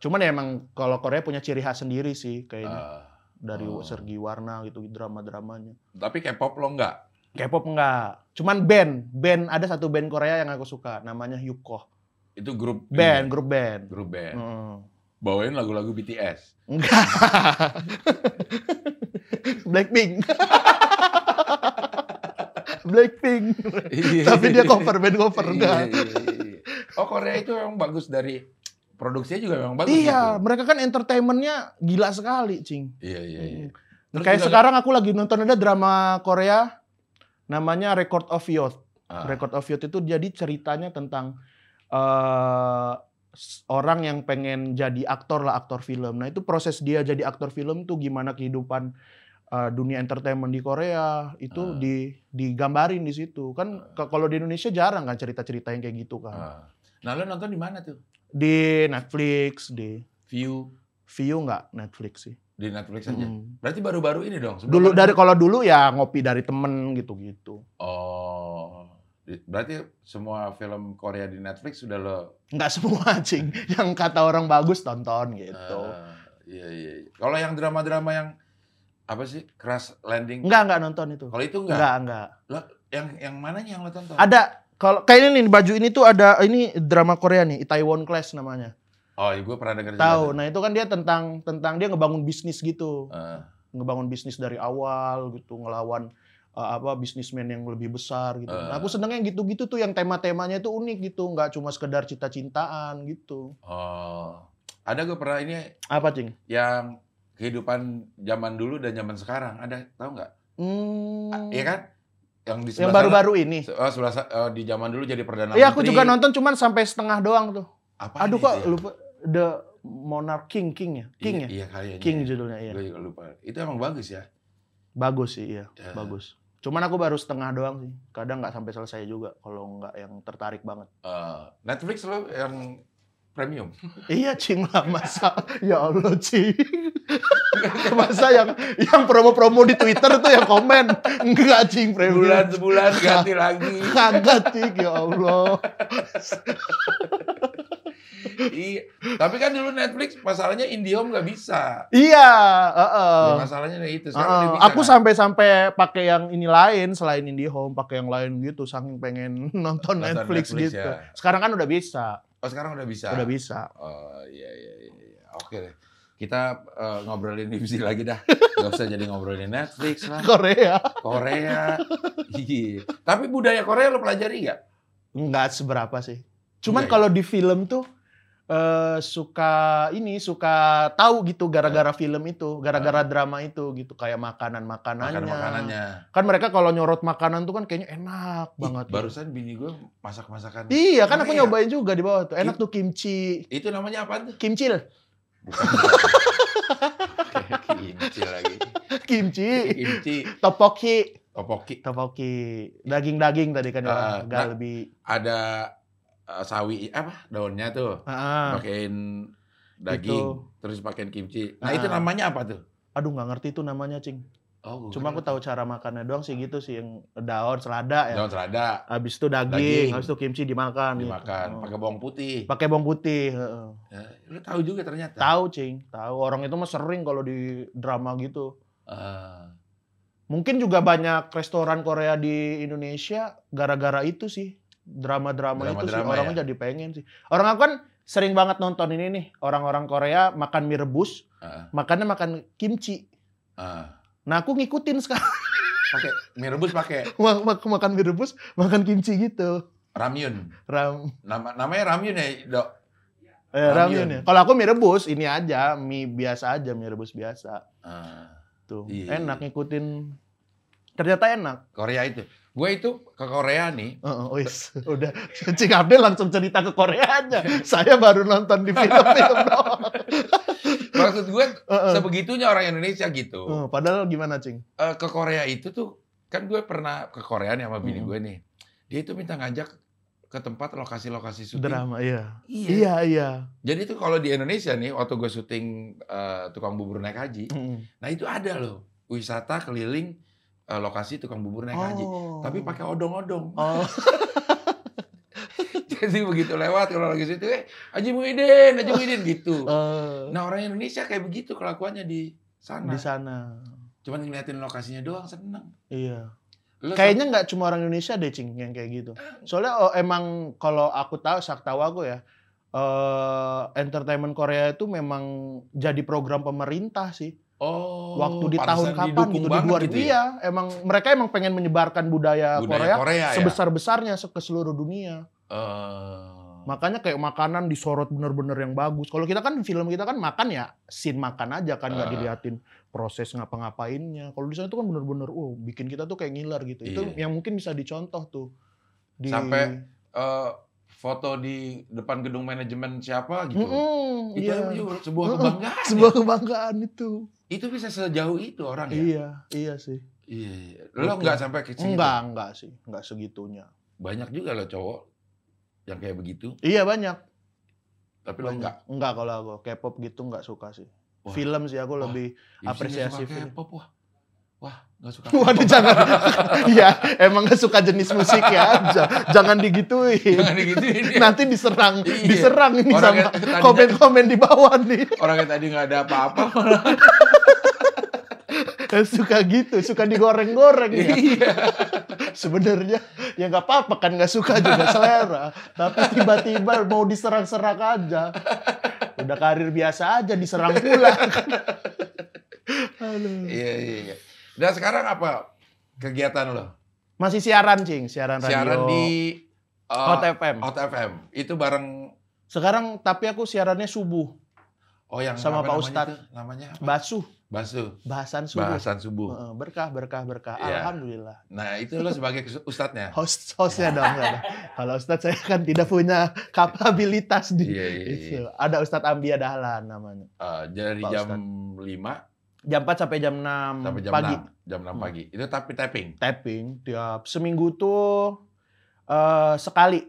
Cuman ya emang kalau Korea punya ciri khas sendiri sih kayaknya Ah, dari oh. segi warna gitu drama-dramanya. tapi K-pop lo enggak. K-pop enggak, cuman band, band ada satu band Korea yang aku suka, namanya Yuko. Itu grup Band, ini, grup band. grup band. Heeh. Bawain lagu-lagu BTS. Enggak. Blackpink. Blackpink. Tapi dia cover band cover Iya, enggak. iya, iya. Oh Korea itu memang bagus dari produksinya juga memang bagus. Iya, gitu. mereka kan entertainmentnya gila sekali, Cing. Iya iya iya. Terus Kayak sekarang aku lagi nonton ada drama Korea namanya Record of Youth. Ah, Record of Youth itu jadi ceritanya tentang eh s- orang yang pengen jadi aktor lah, aktor film. Nah, itu proses dia jadi aktor film tuh gimana kehidupan eh, dunia entertainment di Korea itu Ah. di digambarin di situ. Kan ke- kalau di Indonesia jarang kan cerita-cerita yang kayak gitu kan. ah. Nah lo nonton di mana tuh? Di Netflix, di View View nggak Netflix sih. di Netflix aja. Mm. Berarti baru-baru ini dong. Dulu dari kalau dulu ya ngopi dari temen gitu-gitu. Oh, berarti semua film Korea di Netflix sudah lo. Nggak semua cing. Yang kata orang bagus tonton gitu. Ah, iya iya. iya. Kalau yang drama-drama yang apa sih Crash Landing? Enggak, enggak nonton itu. Kalau itu enggak. Enggak, enggak. Yang yang mananya yang lo tonton? Ada kalau kayak ini nih baju ini tuh ada ini drama Korea nih, Itaewon Class namanya. Oh, gue pernah dengar juga Tahu. Nah, itu kan dia tentang tentang dia ngebangun bisnis gitu. Ah, Ngebangun bisnis dari awal gitu, ngelawan uh, apa bisnismen yang lebih besar gitu. Nah, aku senengnya yang gitu-gitu tuh yang tema-temanya itu unik gitu, nggak cuma sekedar cita-cintaan gitu. oh, ada gue pernah ini Apa, Cing? yang kehidupan zaman dulu dan zaman sekarang. Ada tahu nggak? Hmm, Iya kan? Yang di yang baru-baru ini. oh, sebelah oh, di zaman dulu jadi perdana Iya, aku juga nonton cuman sampai setengah doang tuh. Apa Aduh kok ya? lupa The Monarch King King ya? King iya, ya? Iya kayaknya. King judulnya iya. Gue juga lupa. Itu emang bagus ya. Bagus sih iya, Ya. bagus. Cuman aku baru setengah doang sih. Kadang nggak sampai selesai juga kalau nggak yang tertarik banget. Eh, Netflix lo yang premium. iya cing lah masa ya Allah cing. masa yang yang promo-promo di Twitter tuh yang komen enggak cing premium. Bulan sebulan ganti lagi. Kagak cing ya Allah. Iya. Tapi kan dulu Netflix masalahnya IndiHome nggak bisa. Iya, heeh. Ya, masalahnya itu. Sekarang Heeh, udah bisa, aku kan? sampai-sampai pakai yang ini lain selain IndiHome, pakai yang lain gitu saking pengen nonton, Nonton Netflix, Netflix, gitu. ya. Sekarang kan udah bisa, Oh sekarang udah bisa. udah bisa. Oh iya iya iya. iya. Oke deh. Kita eh, ngobrolin divisi lagi dah. Gak usah jadi ngobrolin Netflix lah. Korea Korea. Iya. Tapi budaya Korea lo pelajari nggak? nggak seberapa sih. Cuman Enggak ya? kalau di film tuh eh, suka ini suka tahu gitu gara-gara film itu, gara-gara drama itu gitu kayak makanan makanannya. Makan makanannya. Kan mereka kalau nyorot makanan tuh kan kayaknya enak Ih, banget. gitu. barusan bini gue masak masakan. Iya kan aku Korea. nyobain juga di bawah tuh. Enak tuh kimchi, Itu namanya apa tuh? kimcil, Bukan. Kimchi lagi. kimchi, Kimchi. topoki. Topoki. Topoki daging-daging tadi kan agak nah. Ada eh, sawi apa daunnya tuh. Ah, Pakein daging. Itu. Terus pakein kimchi. Nah Ah. itu namanya apa tuh? aduh nggak ngerti tuh namanya cing. Oh, Cuma aku tahu cara makannya doang sih gitu sih yang daun selada ya. Daun selada Habis itu daging, Daging. habis itu kimchi dimakan. gitu. dimakan Oh. pakai bawang putih. Pakai bawang putih. heeh. Ya, lu tahu juga ternyata. Tahu cing, tahu orang itu mah sering kalau di drama gitu. Ah. Mungkin juga banyak restoran Korea di Indonesia gara-gara itu sih. Drama-drama itu sih Drama-drama orang ya? jadi pengen sih. Orang aku kan sering banget nonton ini nih, orang-orang Korea makan mie rebus, Ah. makannya makan kimchi. Ah. Nah, aku ngikutin sekarang. pakai mie rebus pakai Mak- mak- makan mie rebus, makan kimchi gitu. ramyun. Ram, Nama namanya ramyun ya, Dok. eh, Ramyun. ramyun ya. Kalau aku mie rebus, ini aja, mie biasa aja, mie rebus biasa. Ah, Tuh, Iya. enak ngikutin. Ternyata enak. Korea itu. Gue itu ke Korea nih. Heeh, wis. udah Cing Abdel langsung cerita ke Korea aja. Saya baru nonton di film-film doang. Maksud gue Heeh. sebegitunya orang Indonesia gitu. Eh, padahal gimana, Cing? Eh, ke Korea itu tuh kan gue pernah ke Korea nih sama bini gue nih. Dia itu minta ngajak ke tempat lokasi-lokasi syuting. Drama, iya. Iya. Iya, iya. Jadi tuh kalau di Indonesia nih waktu gue syuting eh, tukang bubur naik haji, Mm. nah itu ada loh wisata keliling eh, lokasi tukang bubur naik haji. Oh. Tapi pakai odong-odong. Oh, Jadi begitu lewat kalau lagi situ, eh Haji Muhyiddin, Haji Muhyiddin gitu. eh, Nah orang Indonesia kayak begitu kelakuannya di sana. di sana. Cuman ngeliatin lokasinya doang seneng. Iya. Lu Kayaknya nggak cuma orang Indonesia deh, Cing, yang kayak gitu. Soalnya oh, emang kalau aku tahu, sak tahu aku ya, eh entertainment Korea itu memang jadi program pemerintah sih. Oh, Waktu di tahun kapan gitu, di 2000 gitu ya? iya. Emang mereka emang pengen menyebarkan budaya, Budaya Korea, Korea, ya. sebesar-besarnya se- ke seluruh dunia. Eh, Makanya kayak makanan disorot bener-bener yang bagus. Kalau kita kan film kita kan makan ya scene makan aja kan nggak Ah. diliatin proses ngapa-ngapainnya. Kalau di sana tuh kan bener-bener, oh bikin kita tuh kayak ngiler gitu. Itu Iya. yang mungkin bisa dicontoh tuh. Di... Sampai eh, foto di depan gedung manajemen siapa gitu. Mm-mm, Itu iya. juga sebuah kebanggaan. Sebuah ya. kebanggaan itu. Itu bisa sejauh itu orang ya. Iya, iya sih. Iya. iya. Lo nggak sampai ke situ? Enggak, enggak sih, enggak segitunya. Banyak juga lo cowok yang kayak begitu, Iya banyak. tapi lo enggak. Enggak kalau aku K-pop gitu enggak suka sih. Wah. Film sih aku Wah. lebih Apresiasi film. K-pop wah. Wah, nggak suka. Waduh jangan. Iya, emang nggak suka jenis musik ya. Ja- Jangan digituin. Jangan digituin ya. Nanti diserang, Iya. diserang ini Orang sama komen-komen di bawah nih. Orang yang tadi nggak ada apa-apa. Suka gitu, suka digoreng-goreng ya. Iya. Sebenarnya ya nggak apa-apa kan nggak suka juga selera. Tapi tiba-tiba mau diserang-serang aja. Udah karir biasa aja diserang pula. Iya, iya, iya. Dan sekarang apa kegiatan lo? Masih siaran, Cing. Siaran radio. Siaran di uh, Hot FM. Hot FM. Itu bareng Sekarang tapi aku siarannya subuh. oh yang Sama Pak Ustadz. itu? Namanya apa? Basuh. Basuh. Bahasan subuh. Bahasan subuh. Berkah, berkah, berkah. Iya. Alhamdulillah. Nah, itu lo sebagai ustadznya. Host, hostnya dong. Kalau Ustadz saya kan tidak punya kapabilitas di Iya, iya, iya. Ada Ustadz Ambia Dahlan namanya. Uh, dari Pak jam Ustadz. 5 Jam 4 sampai jam 6 sampai jam pagi. 6. Jam 6 Hmm. pagi. Itu tapi tapping. Tapping tiap seminggu tuh eh, sekali.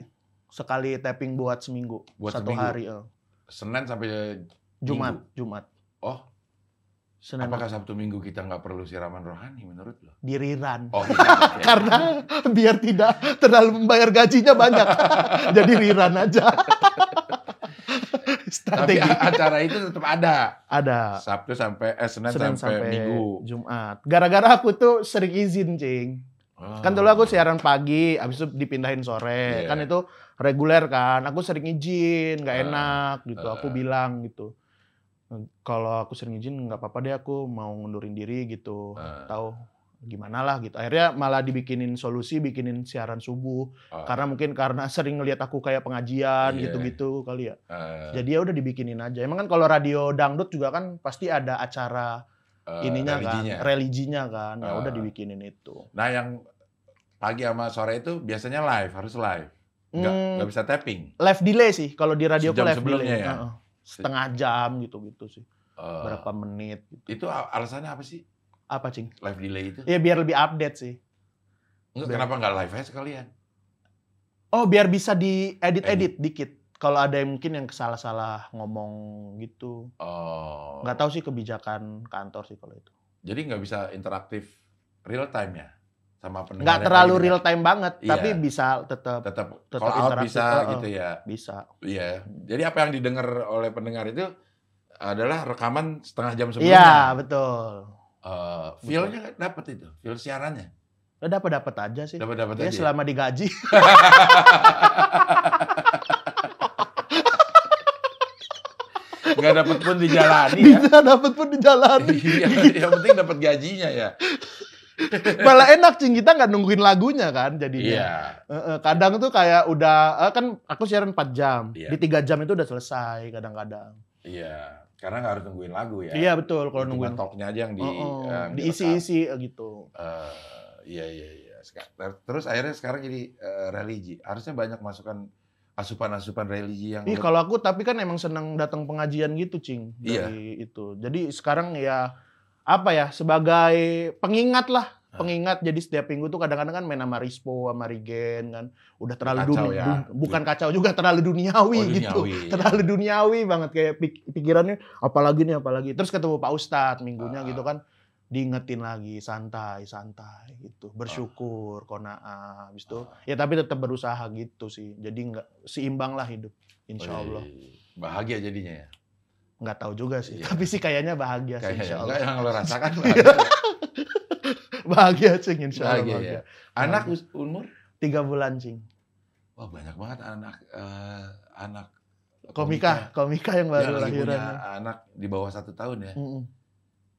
Sekali tapping buat seminggu. Buat Satu seminggu. hari. eh. Senin sampai Jumat, Jumat. Oh, Senin apakah Sabtu Minggu kita nggak perlu siraman rohani menurut lo? di Riran. Oh, iya, iya. Karena biar tidak terlalu membayar gajinya banyak. Jadi Riran aja. Tapi Strategi acara itu tetap ada. ada. Sabtu sampai eh Senin, Senin sampai, sampai Minggu. Jumat. Gara-gara aku tuh sering izin, Cing. Oh. Kan dulu aku siaran pagi, habis itu dipindahin sore. Iya. Kan itu reguler kan. Aku sering izin, nggak Ah, enak gitu. Aku ah. bilang gitu. Kalau aku sering izin nggak apa-apa deh aku mau ngundurin diri gitu. Ah. Tahu gimana lah gitu. Akhirnya malah dibikinin solusi, bikinin siaran subuh. Oh. Karena mungkin karena sering ngelihat aku kayak pengajian Iya. gitu-gitu kali ya. Eh, Jadi ya udah dibikinin aja. Emang kan kalau radio dangdut juga kan pasti ada acara eh, ininya religinya. kan, religinya kan. Ya udah Ah. dibikinin itu. Nah, yang pagi sama sore itu biasanya live, harus live. Nggak, Hmm, nggak bisa tapping. live delay sih kalau di radio Sejam live sebelumnya delay. ya? Heeh. Setengah jam gitu-gitu sih. Eh, Berapa menit gitu. Itu al- alasannya apa sih? Apa, Cing? Live delay itu? Ya biar lebih update sih. Nggak, biar- kenapa nggak live aja sekalian? Oh, biar bisa diedit-edit dikit. Kalau ada yang mungkin yang salah-salah ngomong gitu. Oh. Nggak tahu sih kebijakan kantor sih kalau itu. Jadi nggak bisa interaktif real time ya sama pendengar. Nggak terlalu lagi real time banget, Iya. tapi bisa tetap Tetap Tetap out interaktif, bisa heeh. gitu ya. bisa. Iya. Jadi apa yang didengar oleh pendengar itu adalah rekaman setengah jam sebelumnya. Iya, betul. Eh, feel-nya dapat itu, feel siarannya. Udah dapat dapat aja sih. Dapat dapat Ya aja. selama digaji. Nggak dapat pun dijalani ya. Dapat pun dijalani. Iya, yang penting dapat gajinya ya. Malah enak cing kita nggak nungguin lagunya kan jadinya. Iya. Heeh, kadang tuh kayak udah eh, kan aku siaran 4 jam. Iya. Di tiga jam itu udah selesai kadang-kadang. Iya. Karena nggak harus nungguin lagu ya. Iya betul kalau nungguin talknya aja yang di Oh, oh, eh, diisi-isi gitu. Eh, iya iya iya. Terus akhirnya sekarang jadi eh, religi. Harusnya banyak masukan asupan-asupan religi yang lu- kalau aku tapi kan emang senang datang pengajian gitu cing Iya. dari itu. Jadi sekarang ya apa ya sebagai pengingat lah Ah. Pengingat jadi setiap minggu tuh kadang-kadang kan main sama Rispo sama Rigen kan udah terlalu Kacau duni- ya. bukan kacau juga terlalu duniawi, Oh, gitu duniawi. terlalu duniawi banget kayak pik- pikirannya apalagi nih apalagi terus ketemu Pak Ustadz minggunya Ah. gitu kan diingetin lagi santai santai gitu bersyukur kona'ah habis itu Ah. ya tapi tetap berusaha gitu sih jadi nggak seimbang lah hidup insya Allah Bahagia jadinya ya. nggak tahu juga sih Iya. tapi sih kayaknya bahagia sih Kayaknya insya enggak Allah yang lo rasakan bahagia. Bahagia cing insya Allah bahagia bahagia. ya. Anak us- umur? tiga bulan cing Wah banyak banget anak eh, anak komika komika yang yang baru lagi lahiran punya anak di bawah satu tahun ya. Mm-mm.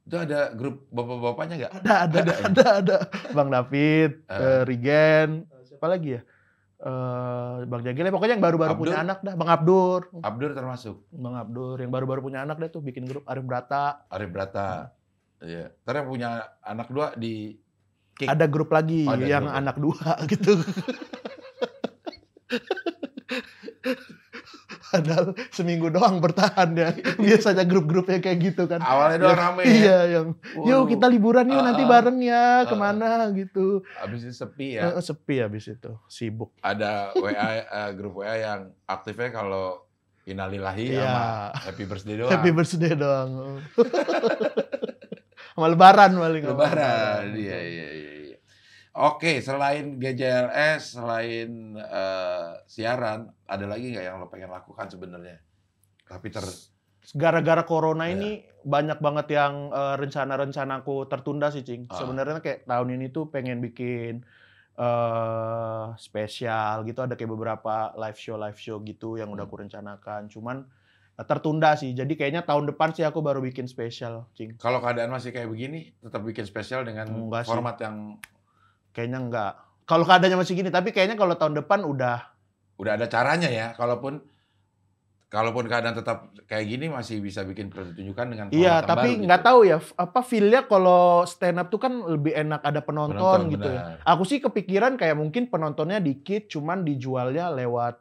Itu ada grup bapak-bapaknya nggak? ada ada Ada ada ya? ada bang David eh, Rigen siapa lagi ya Eh, bang Jagile pokoknya yang baru-baru punya anak dah bang Abdur Abdur termasuk bang Abdur yang baru-baru punya anak dah tuh bikin grup Arif Brata Arif Brata. Iya. Ntar yang punya anak dua di Kick. ada grup lagi Oh, ada yang grup. anak dua gitu Padahal seminggu doang bertahan ya. Biasanya grup-grupnya kayak gitu kan. awalnya doang Ya, rame. ya. Iya, yang yuk kita liburan yuk nanti Ah, bareng ya ah, ke mana gitu. Abis itu sepi ya. Eh, sepi habis itu, sibuk. Ada WA eh, grup WA yang aktifnya kalau Innalillahi Iya. sama Happy Birthday doang. Happy birthday doang. Sama lebaran paling. sama Lebaran. Iya, iya, iya. iya. Oke, selain GJLS, selain eh, siaran, ada lagi nggak yang lo pengen lakukan sebenarnya? Tapi ter Gara-gara corona Iya. ini banyak banget yang eh, rencana-rencanaku tertunda sih, Cing. Ah. Sebenarnya kayak tahun ini tuh pengen bikin eh spesial gitu ada kayak beberapa live show live show gitu yang udah Hmm. aku rencanakan. Cuman tertunda sih. Jadi kayaknya tahun depan sih aku baru bikin spesial, Cing. kalau keadaan masih kayak begini, tetap bikin spesial dengan Enggak sih. format yang Kayaknya enggak. Kalau keadaannya masih gini, tapi kayaknya kalau tahun depan udah udah ada caranya ya. Kalaupun kalaupun keadaan tetap kayak gini masih bisa bikin pertunjukan dengan format Iya, tapi nggak gitu. tahu ya apa feel-nya kalau stand up tuh kan lebih enak ada penonton, Penonton, gitu ya. benar. Aku sih kepikiran kayak mungkin penontonnya dikit, cuman dijualnya lewat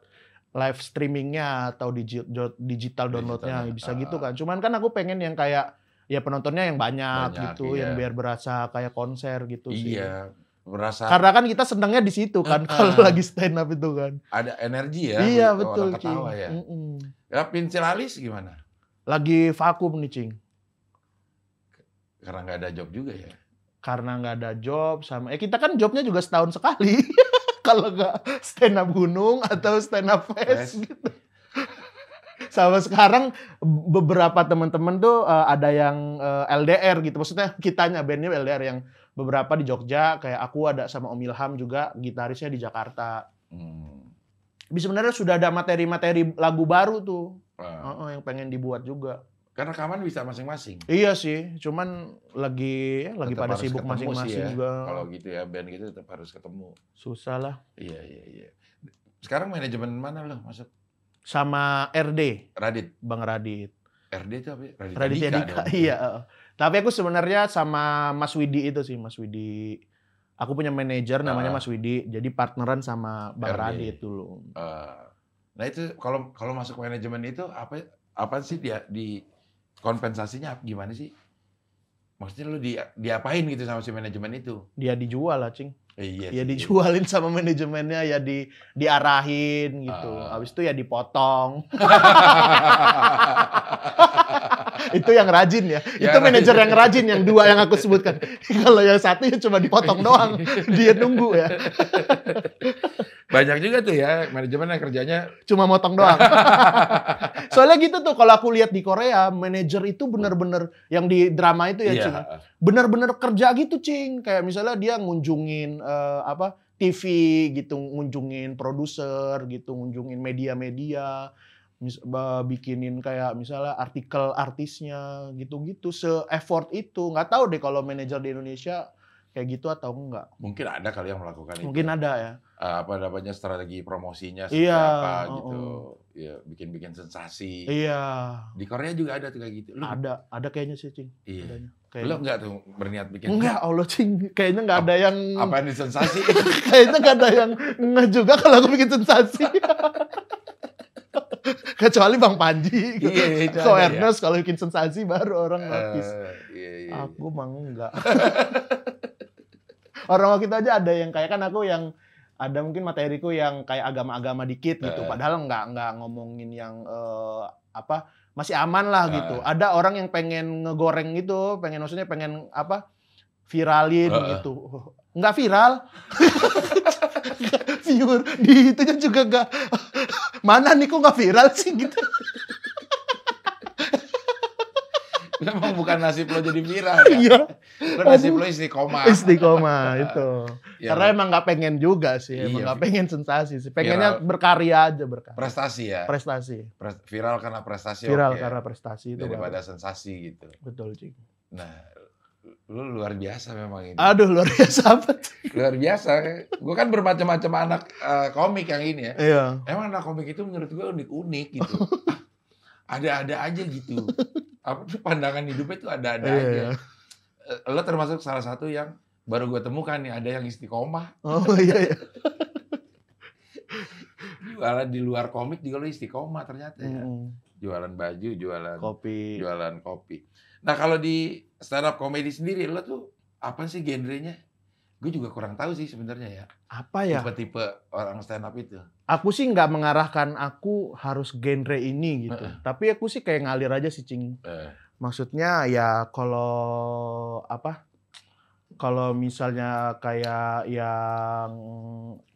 live streamingnya atau digi- digital downloadnya Digitalnya, bisa ah. gitu kan. Cuman kan aku pengen yang kayak ya penontonnya yang banyak, Banyak, gitu, yang iya. biar berasa kayak konser gitu sih. Iya, merasa Karena kan kita senangnya di situ kan Ah, kalau ah. lagi stand up itu kan. ada energi ya. iya orang betul, Cing. ketawa ya. Mm-mm. Ya, pensil alis gimana? Lagi vakum nih, Cing. Karena nggak ada job juga ya. karena nggak ada job sama eh kita kan jobnya juga setahun sekali kalau nggak stand up gunung atau stand up fest Fest. gitu sama sekarang beberapa teman-teman tuh eh, ada yang eh, LDR gitu maksudnya kitanya bandnya LDR yang beberapa di Jogja kayak aku ada sama Om Ilham juga gitarisnya di Jakarta Hmm. tapi sebenarnya sudah ada materi-materi lagu baru tuh Wah. Heeh, yang pengen dibuat juga Kan rekaman bisa masing-masing. iya sih cuman lagi ya, lagi Tetap pada sibuk masing-masing ya. juga Kalau gitu ya band gitu tetap harus ketemu. susah lah Iya iya iya. Sekarang manajemen mana lo masuk? sama RD Radit. Bang Radit. RD itu apa? ya? Radit Raditya Dika Dika. dong. Iya. Tapi aku sebenarnya sama Mas Widi itu sih, Mas Widi. Aku punya manajer namanya Ah. Mas Widi. Jadi partneran sama Bang RD. Radit dulu. Eh, nah itu kalau kalau masuk manajemen itu apa apa sih dia di kompensasinya gimana sih? Maksudnya lu di diapain gitu sama si manajemen itu? Dia dijual lah, Cing. Eh, iya Ya sih. dijualin sama manajemennya ya di diarahin gitu. Ah. Habis itu ya dipotong. itu yang rajin ya. Yang itu manajer yang rajin yang dua yang aku sebutkan. Kalau yang satu ya cuma dipotong doang. Dia nunggu ya. Banyak juga tuh ya manajemen yang kerjanya cuma motong doang. Soalnya gitu tuh kalau aku lihat di Korea, manajer itu bener-bener yang di drama itu ya, iya. Cing. Bener-bener kerja gitu, Cing. Kayak misalnya dia ngunjungin eh, apa TV gitu, ngunjungin produser gitu, ngunjungin media-media, mis- bikinin kayak misalnya artikel artisnya gitu-gitu, se-effort itu. Nggak tahu deh kalau manajer di Indonesia kayak gitu atau enggak. Mungkin ada kali yang melakukan itu. Mungkin ada ya. Eh, apa namanya strategi promosinya seperti Iya, apa oh, gitu. Ya, bikin-bikin sensasi. Iya. Di Korea juga ada tuh kayak gitu. Lu, Ada, ada kayaknya sih, Cing. iya. Adanya. Kayaknya. enggak tuh berniat bikin Enggak, Allah, Cing. Kayaknya enggak ada yang apa yang sensasi? kayaknya enggak ada yang nge juga kalau aku bikin sensasi. Kecuali Bang Panji. Iya, itu Ko ada ya. Ernest kalau bikin sensasi baru orang notice. Eh, iya, iya. Aku mah enggak. Orang kita aja ada yang kayak kan aku yang ada mungkin materiku yang kayak agama-agama dikit gitu. Eh. Padahal enggak enggak ngomongin yang eh, apa masih aman lah Eh. gitu. Ada orang yang pengen ngegoreng gitu, pengen maksudnya pengen apa viralin Eh. gitu. Enggak viral. Viewer di itunya juga enggak mana nih kok enggak viral sih gitu. Memang bukan nasib lo jadi viral ya. Iya, Lo nasib lo istiqomah. istiqomah itu. Ya, Karena emang nggak pengen juga sih, emang Iya, nggak vi- pengen sensasi sih. Pengennya viral. berkarya aja berkarya. prestasi ya. Prestasi, Pres- viral karena prestasi viral oke. karena prestasi itu. daripada bagus. sensasi gitu. Betul cing. Nah, lu luar biasa memang ini. Aduh luar biasa apa? Luar biasa. Gue kan bermacam-macam anak eh, komik yang ini ya. Iya. Emang anak komik itu menurut gue unik-unik gitu. Ada-ada aja gitu. Apa pandangan hidupnya tuh ada-ada Iya, aja. iya. Eh, Lo termasuk salah satu yang baru gue temukan nih ada yang istiqomah. Oh iya iya. Jualan di luar komik juga lo istiqomah ternyata ya. Mm-mm. Jualan baju, jualan Kopi. jualan kopi. Nah kalau di stand up comedy sendiri lo tuh apa sih genrenya? Gue juga kurang tahu sih sebenarnya ya. Apa ya? Tipe-tipe orang stand up itu. Aku sih nggak mengarahkan aku harus genre ini gitu. Heeh. Tapi aku sih kayak ngalir aja sih cing. Eh, Maksudnya ya kalau apa? Kalau misalnya kayak yang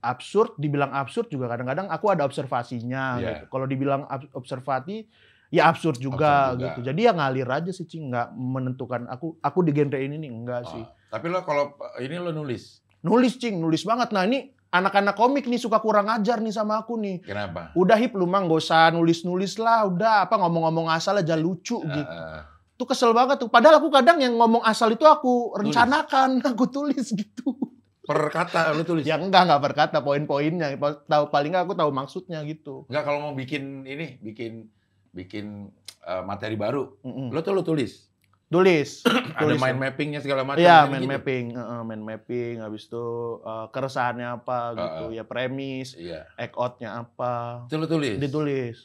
absurd, dibilang absurd juga kadang-kadang aku ada observasinya Iya. gitu. Kalau dibilang observati, ya absurd juga, Absurd juga. gitu. Jadi ya ngalir aja sih, Cing. Nggak menentukan aku aku di genre ini nih, enggak sih. Tapi lo kalau ini lo nulis, Nulis, Cing, nulis banget. Nah ini anak-anak komik nih suka kurang ajar nih sama aku nih. kenapa? Udah hip lu mah nggak usah nulis-nulis lah, udah apa ngomong-ngomong asal aja lucu Eh, gitu. eh, Tuh kesel banget tuh. Padahal aku kadang yang ngomong asal itu aku rencanakan, aku tulis gitu. per kata lo tulis. Ya enggak, enggak berkata poin-poinnya. Tahu paling enggak aku tahu maksudnya gitu. Enggak kalau mau bikin ini, bikin bikin eh, materi baru, Mm-mm. lo tuh lo tulis. Tulis. Ada Tulis. mind mappingnya segala macam. Kan main gitu. mapping, Heeh, main mapping. Habis itu eh, keresahannya apa gitu, ya premis, Iya. act out-nya apa. Itu lo tulis. Ditulis.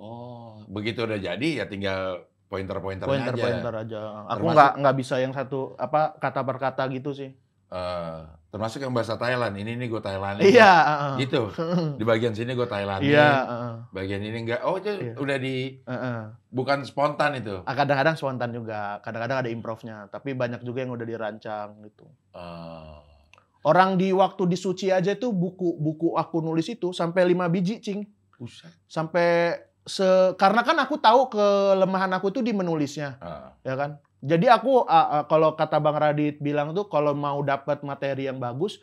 Oh, begitu udah jadi ya tinggal pointer-pointernya aja. Pointer-pointer aja. Aku nggak nggak bisa yang satu apa kata per kata gitu sih. Eh, termasuk yang bahasa Thailand. Ini nih gue Thailand. Iya, heeh. Gitu. Di bagian sini gue Thailand. Iya, heeh, Bagian ini enggak. Oh, itu Iya. udah di heeh. bukan spontan itu. Ah, Kadang-kadang spontan juga, kadang-kadang ada improvnya, tapi banyak juga yang udah dirancang gitu. Eh, Orang di waktu di Suci aja tuh buku buku aku nulis itu sampai 5 biji, Cing. buset. Sampai se karena kan aku tahu kelemahan aku tuh di menulisnya, Ah, ya kan? Jadi aku ah, ah, kalau kata Bang Radit bilang tuh kalau mau dapat materi yang bagus,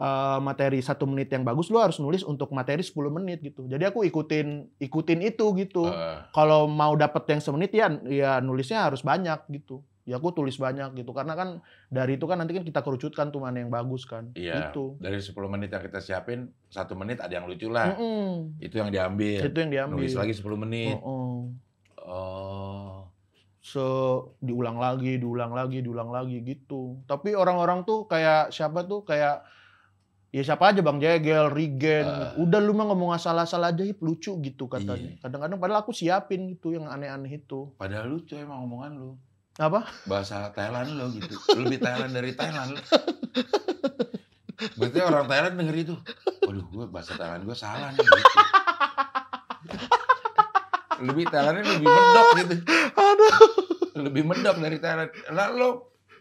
eh, materi satu menit yang bagus, lu harus nulis untuk materi 10 menit gitu. Jadi aku ikutin ikutin itu gitu. eh, kalau mau dapat yang semenit ya ya nulisnya harus banyak gitu. Ya aku tulis banyak gitu karena kan dari itu kan nanti kan kita kerucutkan tuh mana yang bagus kan. Iya. Gitu. Dari 10 menit yang kita siapin, satu menit ada yang lucu lah. Mm-mm. Itu yang diambil. Itu yang diambil. Nulis lagi 10 menit. Mm-mm. Oh. Se diulang lagi, diulang lagi, diulang lagi gitu. Tapi orang-orang tuh kayak siapa tuh kayak ya siapa aja Bang Jegel, Rigen, Ah. udah lu mah ngomong asal-asal aja hip lucu gitu katanya. Iya. Kadang-kadang padahal aku siapin gitu yang aneh-aneh itu. Padahal lucu emang omongan lu. Apa? Bahasa Thailand lo gitu. Lebih Thailand dari Thailand. Berarti orang Thailand denger itu. Waduh, gue bahasa Thailand gue salah nih. Gitu. Lebih Thailandnya lebih mendok gitu. Aduh. Lebih mendok dari Thailand. Lah lo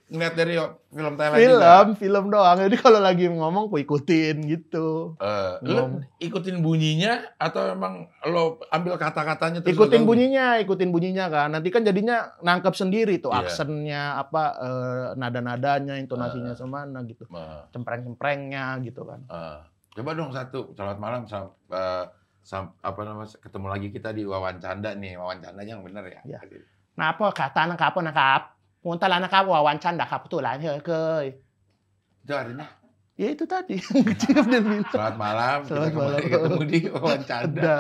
ngeliat dari film Thailand juga. film, film doang. Jadi kalau lagi ngomong, aku ikutin gitu. Eh, lo ikutin bunyinya atau emang lo ambil kata-katanya terus Ikutin bunyinya, ikutin bunyinya kan. Nanti kan jadinya nangkep sendiri tuh Iya. aksennya, apa eh, nada-nadanya, intonasinya Eh. semana gitu. Eh, Cempreng-cemprengnya gitu kan. eh. Coba dong satu. Selamat malam. Sam, eh, sam- apa namanya ketemu lagi kita di wawancanda nih wawancanda yang benar ya. ya. Nah, apa kata anak apa nakap? Punta lah nakap wawancanda kap betul lah ya ke. Itu artinya? Ya itu tadi. Selamat malam. Selamat kita malam. ketemu di wawancanda.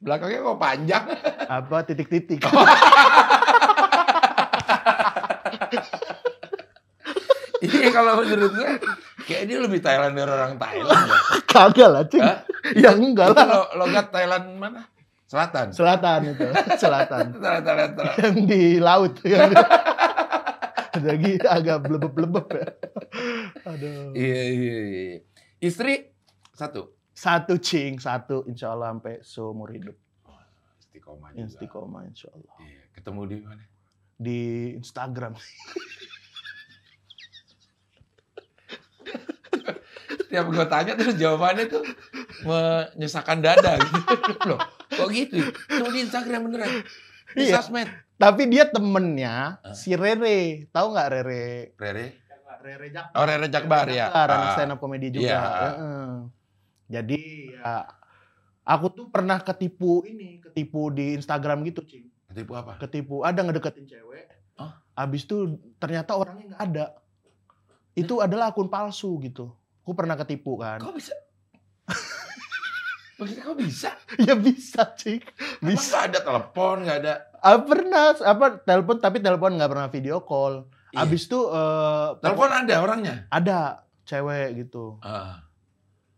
Belakangnya kok panjang? Apa titik-titik? Oh. Ini iya, kalau menurutnya kayak dia lebih Thailand dari orang Thailand. ya. Kagak lah, Cing. Hah? Ya enggak lah. lo, logat Thailand mana? Selatan. Selatan itu. Selatan. Thailand, Thailand. yang di laut yang lagi agak blebeb-blebeb ya. Aduh. Iya, iya, iya. Istri satu. Satu cing, satu insya Allah sampai seumur hidup. Istiqomah juga. Istiqomah insya Allah. Iya. Ketemu di mana? Di Instagram. Tiap gue tanya terus jawabannya tuh menyesakan dada gitu. Loh, kok gitu? Itu di Instagram beneran. Di Iya. sosmed. Tapi dia temennya Ah. si Rere. Tahu nggak Rere? Rere? Rere Jak. Oh, Rere Jakbar ya. anak Ah. stand up comedy juga. Iya. Heeh. Jadi ya aku tuh pernah ketipu ini, ketipu di Instagram gitu, Cing. Tipu apa? Ketipu ada ngedeketin cewek. Oh. Abis itu ternyata orangnya nggak ada. Itu adalah akun palsu gitu. Aku pernah ketipu kan. Kok bisa? Maksudnya kok bisa? ya bisa. Emang Bisa. ada telepon, nggak ada. Ah, pernah apa telepon tapi telepon nggak pernah video call. Iya. Abis itu eh, Telepon ada orangnya. ada cewek gitu. Ah.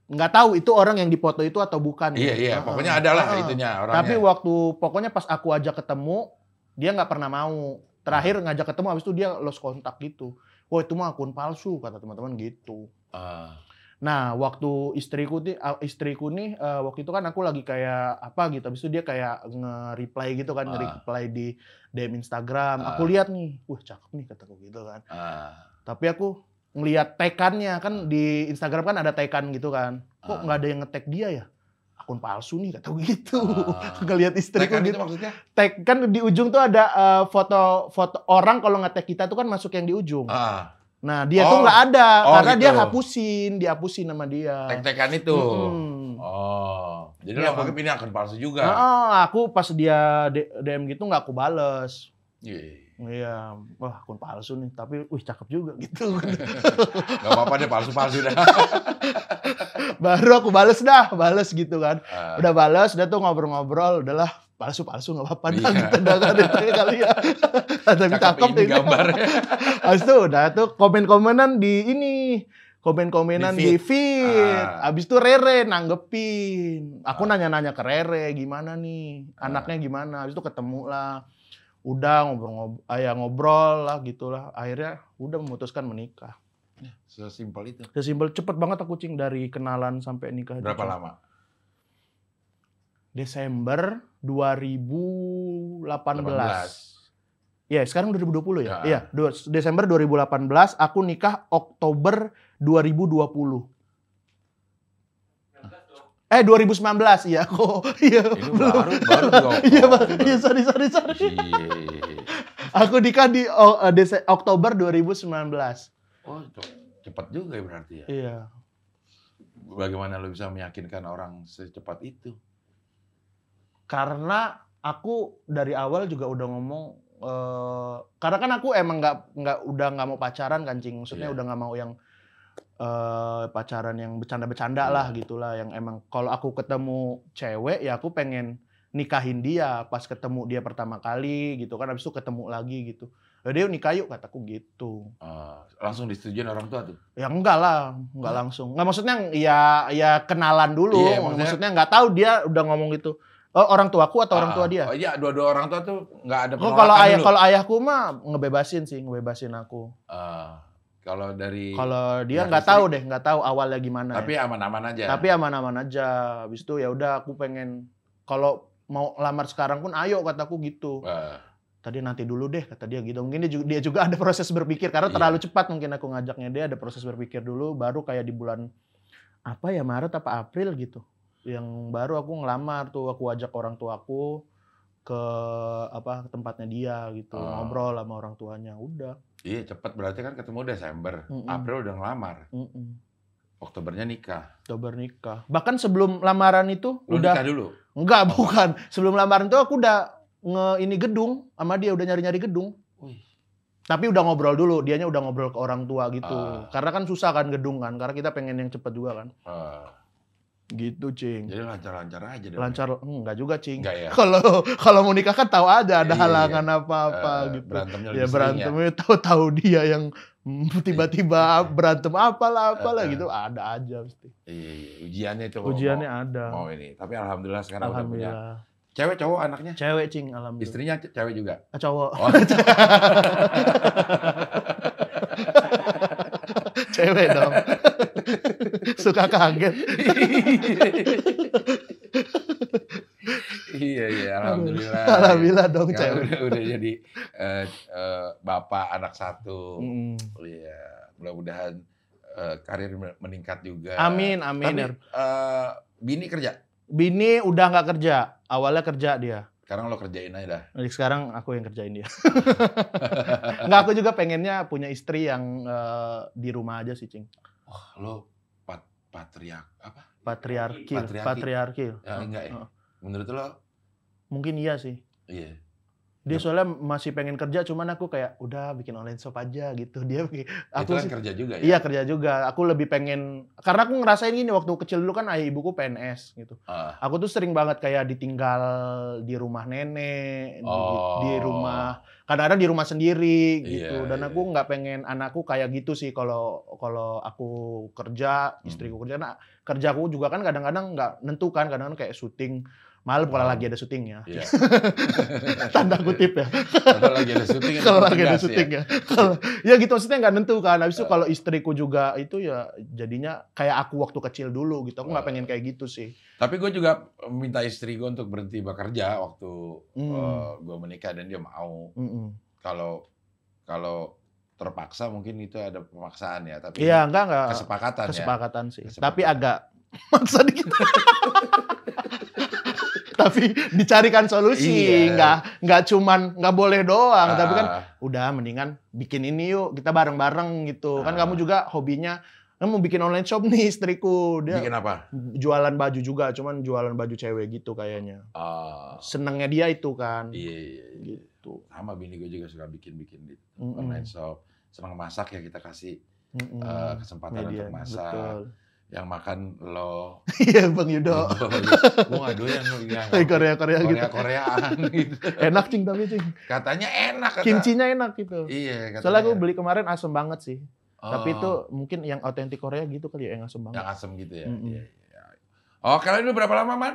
Nggak tahu itu orang yang dipoto itu atau bukan. Iya, ya. iya. Heeh. Pokoknya ada lah Heeh. itunya orangnya. Tapi waktu pokoknya pas aku ajak ketemu, dia nggak pernah mau. Terakhir ngajak ketemu, habis itu dia lost kontak gitu. Wah itu mah akun palsu kata teman-teman gitu. Ah. Nah waktu istriku nih, ah, istriku nih eh, waktu itu kan aku lagi kayak apa gitu. Habis itu dia kayak nge-reply gitu kan, Ah. nge-reply di DM Instagram. Ah. Aku lihat nih, wah cakep nih kataku gitu kan. Ah. Tapi aku ngelihat tekannya kan di Instagram kan ada tekan gitu kan. Kok Ah. nggak ada yang ngetek dia ya? Akun palsu nih kataku gitu. Ah. Ngelihat istriku gitu itu maksudnya? tag kan di ujung tuh ada eh, foto foto orang kalau nge-tag kita tuh kan masuk yang di ujung. Ah. Nah, dia Oh. tuh nggak ada Oh, karena gitu. dia hapusin, dihapusin sama dia. Tek-tekan itu. Mm-mm. Oh. Jadi Iya, lo ini akun palsu juga. Nah, aku pas dia DM gitu nggak aku bales. Iya. Iya, wah akun palsu nih, tapi wih cakep juga gitu. Gak apa-apa deh palsu-palsu dah. Baru aku bales dah, bales gitu kan. Ah. Udah bales, udah tuh ngobrol-ngobrol, udahlah palsu-palsu nggak apa-apa dah Iya. gitu dah kan kali ya. Tapi Cakep cakep ini gambarnya. Habis itu udah tuh komen-komenan di ini. Komen-komenan Di di feed. feed. Ah. Habis itu Rere nanggepin. Aku Ah. nanya-nanya ke Rere, gimana nih? Ah. Anaknya gimana? Habis itu ketemu lah. Udah ngobrol-ngobrol, ayah ngobrol lah gitulah. Akhirnya udah memutuskan menikah. Sesimpel itu. Sesimpel cepet banget aku cing dari kenalan sampai nikah. Berapa Cing. lama? Desember 2018. 18. Iya, sekarang 2020 ya? Ya. Iya, du- Desember 2018, aku nikah Oktober 2020. Eh, 2019, iya kok. Iya, Ini belum. baru, baru. Iya. Iya, sorry, sorry, sorry. Iya. Aku nikah di oh, eh, Dese- Oktober 2019. Oh, ce- cepat juga ya berarti ya. Iya. Bagaimana lo bisa meyakinkan orang secepat itu? Karena aku dari awal juga udah ngomong eh karena kan aku emang nggak nggak udah nggak mau pacaran kan cing maksudnya Iya. udah nggak mau yang eh pacaran yang bercanda-bercanda Iya. lah gitulah yang emang kalau aku ketemu cewek ya aku pengen nikahin dia pas ketemu dia pertama kali gitu kan habis itu ketemu lagi gitu ya dia nikah yuk kataku gitu Ah, langsung disetujuin orang tua tuh. ya enggak lah enggak Hah? langsung nggak maksudnya ya ya kenalan dulu Iya, maksudnya- maksudnya nggak tahu dia udah ngomong gitu oh orang tuaku atau orang Ah, tua dia Oh iya, dua-dua orang tua tuh nggak ada Oh, penolakan kalau ayah dulu. kalau ayahku mah ngebebasin sih, ngebebasin aku. Ah, kalau dari Kalau dia nggak tahu deh, nggak tahu awalnya gimana. tapi ya. aman-aman aja. Tapi aman-aman aja. Habis itu ya udah aku pengen kalau mau lamar sekarang pun ayo kataku gitu. Wah, Tadi nanti dulu deh kata dia gitu. Mungkin dia juga, dia juga ada proses berpikir karena Iya. terlalu cepat mungkin aku ngajaknya dia ada proses berpikir dulu baru kayak di bulan apa ya Maret apa April gitu. Yang baru aku ngelamar tuh aku ajak orang tuaku ke apa tempatnya dia gitu Oh. ngobrol sama orang tuanya udah iya cepet berarti kan ketemu Desember, Mm-mm. April udah ngelamar, Mm-mm. Oktobernya nikah. Oktober nikah. Bahkan sebelum lamaran itu Lu udah nikah dulu. enggak bukan. Sebelum lamaran itu aku udah nge ini gedung sama dia udah nyari-nyari gedung. Wih. Tapi udah ngobrol dulu, dianya udah ngobrol ke orang tua gitu. Ah. Karena kan susah kan gedung kan, karena kita pengen yang cepet juga kan. Ah, Gitu, Cing. jadi lancar-lancar aja dong. Lancar enggak juga, Cing. Enggak ya? Kalau kalau mau nikah kan tahu aja ada Iya, halangan apa-apa Eh, gitu. Berantemnya Ya sering berantemnya tahu-tahu dia yang tiba-tiba berantem apalah apalah eh. gitu ada aja pasti. Iya, iya. Ujiannya itu. Ujiannya mau, ada. mau ini. Tapi alhamdulillah sekarang udah punya. Alhamdulillah. Cewek cowok anaknya? Cewek cing alhamdulillah. Istrinya ce- cewek juga. Ah, cowok. Oh. Cewek dong. Suka kaget. iya iya alhamdulillah. Alhamdulillah dong cewek. udah, udah jadi eh, eh, bapak anak satu. Mm. Iya, mudah-mudahan eh, karir meningkat juga. Amin, amin. Tapi ya. eh, bini kerja. Bini udah nggak kerja. Awalnya kerja dia. Sekarang lo kerjain aja dah. Sekarang aku yang kerjain dia. Nggak, aku juga pengennya punya istri yang eh, di rumah aja sih, Cing. Wah, lo pat patriark apa? Patriarkil. Patriarki. Patriarkil. Ya, enggak ya? Menurut lo? Mungkin iya sih. Iya. Dia soalnya masih pengen kerja, cuman aku kayak udah bikin online shop aja gitu. Dia Itu aku kan sih, kerja juga ya. iya kerja juga. Aku lebih pengen karena aku ngerasain gini waktu kecil dulu kan ayah ibuku PNS gitu. Ah, Aku tuh sering banget kayak ditinggal di rumah nenek, di- Oh. di, rumah kadang-kadang di rumah sendiri gitu. Iya, Dan iya. aku nggak pengen anakku kayak gitu sih kalau kalau aku kerja, Hmm. istriku kerja. Nah, kerjaku juga kan kadang-kadang nggak nentukan, kadang-kadang kayak syuting malam kalau lagi ada syutingnya. iya. Tanda kutip ya. Kalau lagi ada syuting kan kalau lagi ada ya. syuting ya. Kalau ya gitu maksudnya nggak nentu kan. Habis itu Eh. kalau istriku juga itu ya jadinya kayak aku waktu kecil dulu gitu. Aku nggak Eh. pengen kayak gitu sih. Tapi gue juga minta istri gue untuk berhenti bekerja waktu Hmm. gue menikah dan dia mau. Kalau kalau terpaksa mungkin itu ada pemaksaan ya. Tapi Iya, enggak enggak kesepakatan, ya. kesepakatan sih. Kesepakatan. Tapi agak maksa dikit. Tapi dicarikan solusi, Iya. nggak nggak cuman nggak boleh doang, tapi kan Ah, udah mendingan bikin ini yuk, kita bareng-bareng gitu. Kan Ah. kamu juga hobinya kan mau bikin online shop nih istriku. Dia bikin apa? jualan baju juga, cuman jualan baju cewek gitu kayaknya. Ah, Senengnya dia itu kan. iya, iya, iya. Gitu. Sama bini gue juga suka bikin-bikin di Mm-mm. online shop. Senang masak ya kita kasih Mm-mm. eh, kesempatan Media, untuk masak. Betul. Yang makan lo. Iya Bang Yudo. gue gak doyan yang Kayak Korea-Korea gitu. Korea Koreaan gitu. Enak cing tapi cing. Katanya enak kata. Kimchinya enak gitu. Iya. Katanya. Soalnya aku beli kemarin asem banget sih. Tapi Oh, itu mungkin yang otentik Korea gitu kali ya yang asem banget. yang asem gitu ya. Mm-mm. Iya, iya. Oh kalian dulu berapa lama man?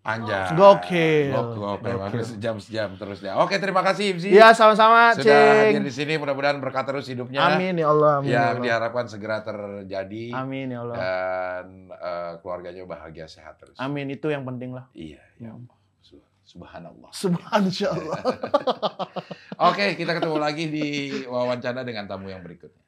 Anjay. Gokil. Gokil. Gokil. Gokil. Sejam sejam terus ya. Oke terima kasih Imsi. Iya sama-sama Sudah hadir cing. di sini mudah-mudahan berkat terus hidupnya. Amin ya Allah. Amin ya Yang Allah. diharapkan segera terjadi. Amin ya Allah. Dan eh, keluarganya bahagia sehat terus. Amin itu yang penting lah. Iya, ya Hmm. Allah. Sub- Subhanallah. Subhanallah. Oke, kita ketemu lagi di wawancara dengan tamu yang berikutnya.